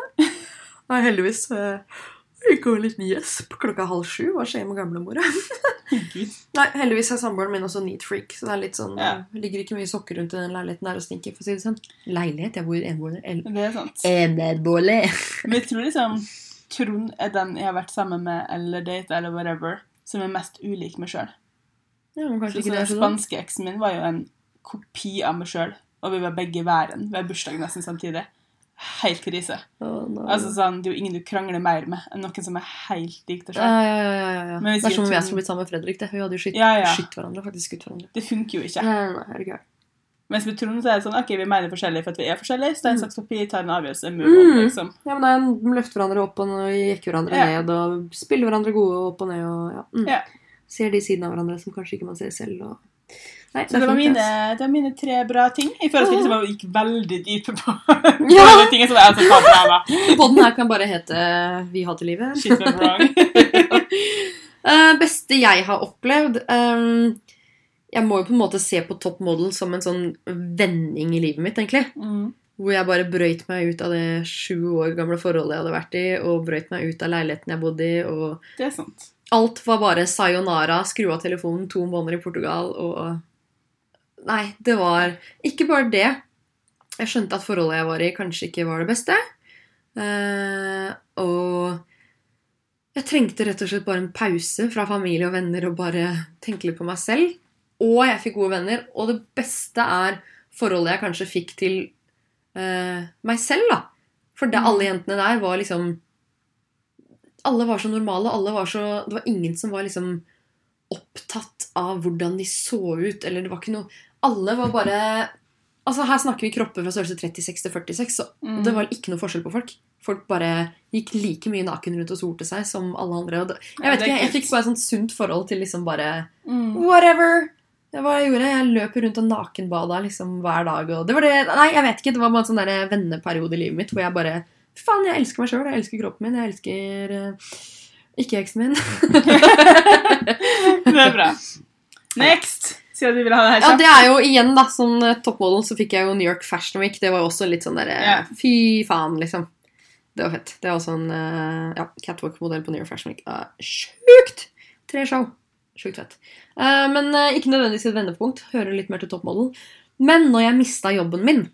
[LAUGHS] Nei, heldigvis uh, gikk over litt gjesp klokka halv sju. Hva skjer med gamlemora? [LAUGHS] Nei, heldigvis er samboeren min også neat freak. Så det er litt sånn, Ja. ligger ikke mye sokker rundt i den leiligheten der og stinker. for å si det sånn. Leilighet? Jeg bor i enebolig. Men jeg tror liksom Trond er den jeg har vært sammen med eller date eller whatever, som er mest ulik meg sjøl. Ja, Den er så dumt. spanske eksen min var jo en kopi av meg sjøl, og vi var begge væren. Vi har bursdag nesten samtidig. Helt krise. Oh, no. Altså sånn, Det er jo ingen du krangler mer med enn noen som er helt lik deg sjøl. ja, ja, ja, ja. Det er som om er jeg skulle blitt sammen med Fredrik. Det. Vi hadde jo skutt, Ja, ja. skutt hverandre. faktisk skutt hverandre. Det funker jo ikke. Nei, nei, er gæren. Mens med Trond så er det sånn ok, vi mener forskjellig for at vi er forskjellige. Stein, Mm. saks, papir, tar en avgjørelse. Move on, Mm. liksom. Ja, men da er løfter hverandre opp og jekker hverandre Ja. ned og spiller hverandre gode opp og ned. og ja. Mm. Ja. Ser de sidene av hverandre som kanskje ikke man ser selv. Og... Nei, Så det var, mine, det var mine tre bra ting. I forhold til at vi gikk veldig dype på [LAUGHS] Ja. på de tingene som er altså, bra, bra. Podden her kan bare hete Vi hater livet. Shit went wrong. [LAUGHS] Eh, beste jeg har opplevd um, Jeg må jo på en måte se på Top Model som en sånn vending i livet mitt, egentlig. Mm. Hvor jeg bare brøyt meg ut av det sju år gamle forholdet jeg hadde vært i, og brøyt meg ut av leiligheten jeg bodde i, og Det er sant. alt var bare sayonara, skru av telefonen, to måneder i Portugal, og Nei, det var ikke bare det. Jeg skjønte at forholdet jeg var i, kanskje ikke var det beste. Uh, og Jeg trengte rett og slett bare en pause fra familie og venner og bare tenke litt på meg selv. Og jeg fikk gode venner. Og det beste er forholdet jeg kanskje fikk til uh, meg selv, da. For det, Mm. alle jentene der var liksom Alle var så normale. Alle var så, det var ingen som var liksom opptatt av hvordan de så ut, eller det var ikke noe Alle var bare Altså Her snakker vi kropper fra størrelse 36 til 46, så Mm. det var ikke noe forskjell på folk. Folk bare gikk like mye naken rundt og solte seg som alle andre. Det, jeg vet er ikke, jeg fikk bare et sånt sunt forhold til liksom bare Mm. Whatever! Det var jeg gjorde. Jeg løp rundt og nakenbada liksom hver dag. Og det var det, nei, jeg vet ikke, det var bare en sånn der venneperiode i livet mitt hvor jeg bare faen, jeg elsker meg sjøl. Jeg elsker kroppen min. Jeg elsker uh, ikke eksen min. [LAUGHS] Det er bra. Next! Siden du vil ha det her Ja, det er jo igjen, da, som eh, toppmodell så fikk jeg jo New York Fashion Week. Det var jo også litt sånn derre Ja. Fy faen, liksom. Det var fett. Det er også en eh, ja, catwalk-modell på New York Fashion Week. Uh, sjukt! Tre show. Sjukt fett. Uh, men uh, ikke nødvendigvis et vendepunkt. Hører litt mer til toppmodellen. Men når jeg mista jobben min,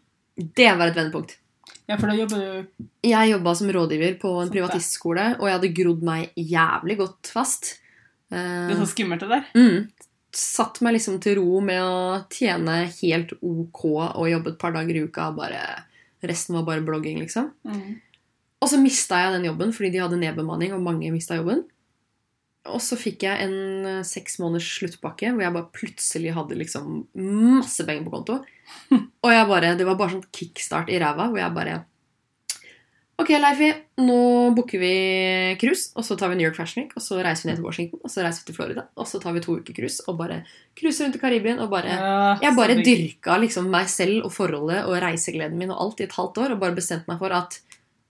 det var et vendepunkt. Ja, for da jobber du Jeg jobba som rådgiver på en det. privatistskole, og jeg hadde grodd meg jævlig godt fast. Uh, Det er så skummelt, det der. Mm. Satt meg liksom til ro med å tjene helt ok og jobbe et par dager i uka. Bare, resten var bare blogging, liksom. Mm. Og så mista jeg den jobben fordi de hadde nedbemanning, og mange mista jobben. Og så fikk jeg en eh, seks måneders sluttpakke hvor jeg bare plutselig hadde liksom masse penger på konto. [LAUGHS] Og jeg bare, det var bare sånn kickstart i ræva hvor jeg bare Ok, Leifi, nå booker vi cruise, og så tar vi New York Fashion Week, og så reiser vi ned til Washington, og så reiser vi til Florida, og så tar vi to uker cruise, og bare cruiser rundt i Karibien, og bare Ja, Jeg bare dyrka liksom meg selv og forholdet og reisegleden min og alt i et halvt år, og bare bestemte meg for at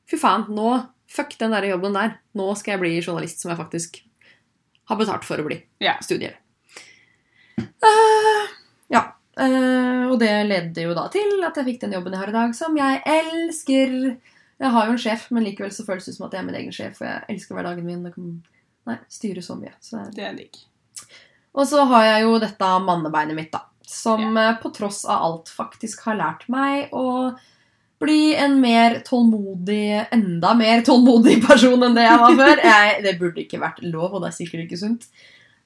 fy faen, nå Fuck den der jobben der. Nå skal jeg bli journalist som jeg faktisk har betalt for å bli. Ja. Studier. Uh, ja. Uh, og det ledde jo da til at jeg fikk den jobben jeg har i dag, som jeg elsker. Jeg har jo en sjef, men likevel så føles det som at jeg er min egen sjef, For jeg elsker hverdagen min. og kan nei, styre så mye. Så det er Det er digg. og så har jeg jo dette mannebeinet mitt, da. Som yeah. på tross av alt faktisk har lært meg å bli en mer tålmodig, enda mer tålmodig person enn det jeg var før. [LAUGHS] Jeg, det burde ikke vært lov, og det er sikkert ikke sunt.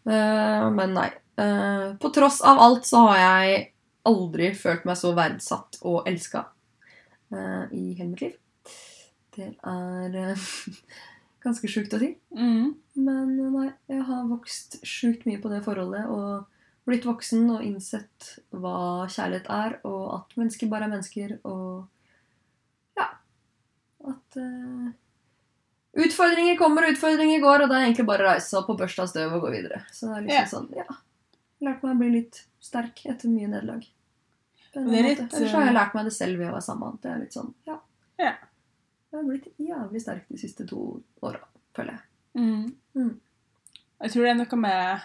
Uh, men nei. Uh, på tross av alt så har jeg aldri følt meg så verdsatt og elska i hele mitt liv. Det er eh, [LAUGHS] ganske sjukt å si. Mm. Men nei, jeg har vokst sjukt mye på det forholdet og blitt voksen og innsett hva kjærlighet er, og at mennesker bare er mennesker, og ja At uh, utfordringer kommer og utfordringer går, og det er egentlig bare å reise seg opp og børste av støv og gå videre. Så det er liksom yeah. sånn, ja. Lært meg å bli litt sterk etter mye nederlag. Er. Ellers har jeg eh, lært meg det selv ved å være sammen. Det er litt sånn, ja. Ja. Jeg har blitt jævlig sterk de siste to åra, føler jeg. Mm. Mm. Jeg tror det er noe med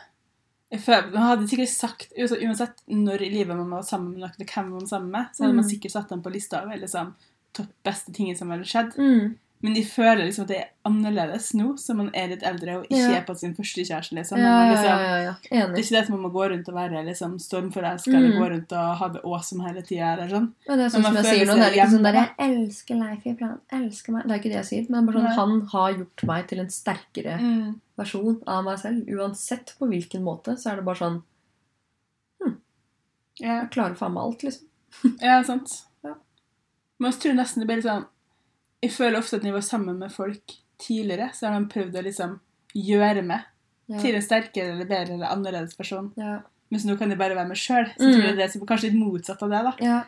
jeg føler, Man hadde sikkert sagt Uansett når i livet man var sammen med noen, eller hvem man sammen med, så hadde man Mm. sikkert satt dem på lista over liksom, topp beste ting som hadde skjedd. Mm. Men de føler liksom at det er annerledes nå som man er litt eldre og ikke Ja. er på sin første kjæreste. Liksom. Ja, man liksom, ja. Det er ikke det som man må gå rundt og være liksom, stormforelska Mm. eller gå rundt og ha det awesome hele tida. Sånn. Det er sånn som jeg sier nå, det er ikke sånn der Jeg elsker Leif i planen. elsker meg Det er ikke det jeg sier, men sånn, han har gjort meg til en sterkere Mm. versjon av meg selv. Uansett på hvilken måte, så er det bare sånn hm, Jeg klarer faen meg alt, liksom. Ja, sant. Jeg tror nesten det blir litt sånn Jeg føler ofte at når jeg var sammen med folk tidligere, så har de prøvd å liksom gjøre meg Ja. til en sterkere eller bedre eller annerledes person. Ja. Mens nå kan jeg bare være meg sjøl. Så Mm. jeg tror det er kanskje litt motsatt av det. da. ja.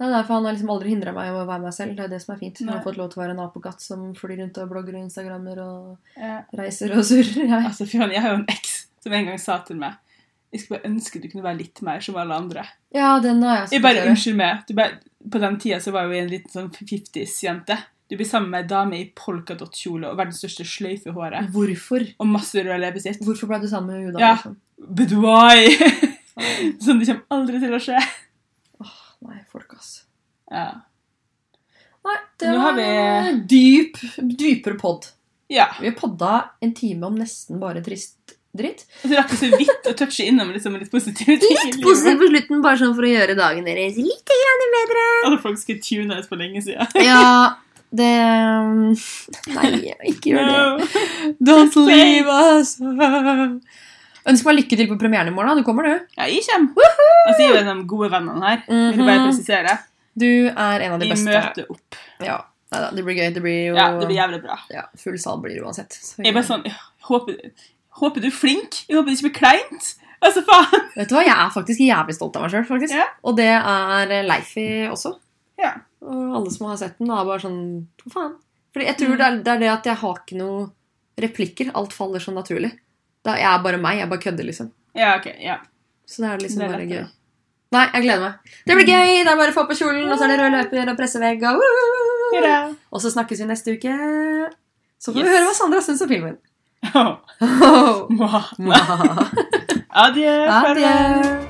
Det er derfor han har liksom aldri hindra meg i å være meg selv. Det er det som er fint. Han har fått lov til å være en apekatt som flyr rundt og blogger og instagrammer og Ja. reiser og surrer. Ja. Altså, Jeg har jo en eks som en gang sa til meg Jeg skulle bare ønske du kunne være litt mer som alle andre. Ja, den har jeg Jeg bare. Unnskyld meg. Du bare, på den tida så var jeg jo en liten sånn 50s-jente. Du blir sammen med ei dame i polkadott-kjole og verdens største sløyfe i håret. Hvorfor? Og masse rød leppestift. Hvorfor ble du sammen med Huda? Ja. Liksom? But why? [LAUGHS] Sånn det kommer aldri til å skje. Åh, Nei, folk, ass. Ja. Nei, det Nå var vi- en dyp, dypere pod. ja. Vi har podda en time om nesten bare trist dritt. Du rakk så vidt å touche innom liksom, litt positive ting. Litt positivt på slutten, bare sånn for å gjøre dagen deres litt grann bedre. Alle folk skulle tune ut for lenge siden. [LAUGHS] Ja, det Nei, ikke gjør det. No. Don't leave us. Ønsk meg lykke til på premieren i morgen. Du kommer, du. Ja, jeg kommer. Jeg sier jo de gode vennene her. Vil bare Mhm. presisere. Du er en av de Vi beste. møter opp. Ja, Neida, det blir gøy. Det blir jo Ja, det blir jævlig bra. ja, full sal blir det uansett. Så, Jeg er bare sånn, jeg håper, håper du er flink. Jeg håper det ikke blir kleint. Altså, faen. Vet du hva, Jeg er faktisk jævlig stolt av meg sjøl, faktisk. Ja. Og det er Leifi også. Ja. Og alle som har sett den, er bare sånn Hva faen? Fordi jeg tror Mm. det, er, det er det at jeg har ikke noe replikker. Alt faller så naturlig. Da, jeg er bare meg. Jeg bare kødder, liksom. Ja, ok, ja. Så det er liksom Det er bare gøy. Nei, jeg gleder meg. Det blir gøy! Det er bare å få på kjolen, og så er det rød løper og pressevegg. Og, og så snakkes vi neste uke. Så får vi høre hva Sandra syns om filmen. [LAUGHS] [LAUGHS] Mwah. Mwah. Adjø. [LAUGHS] Adieu. Adjø.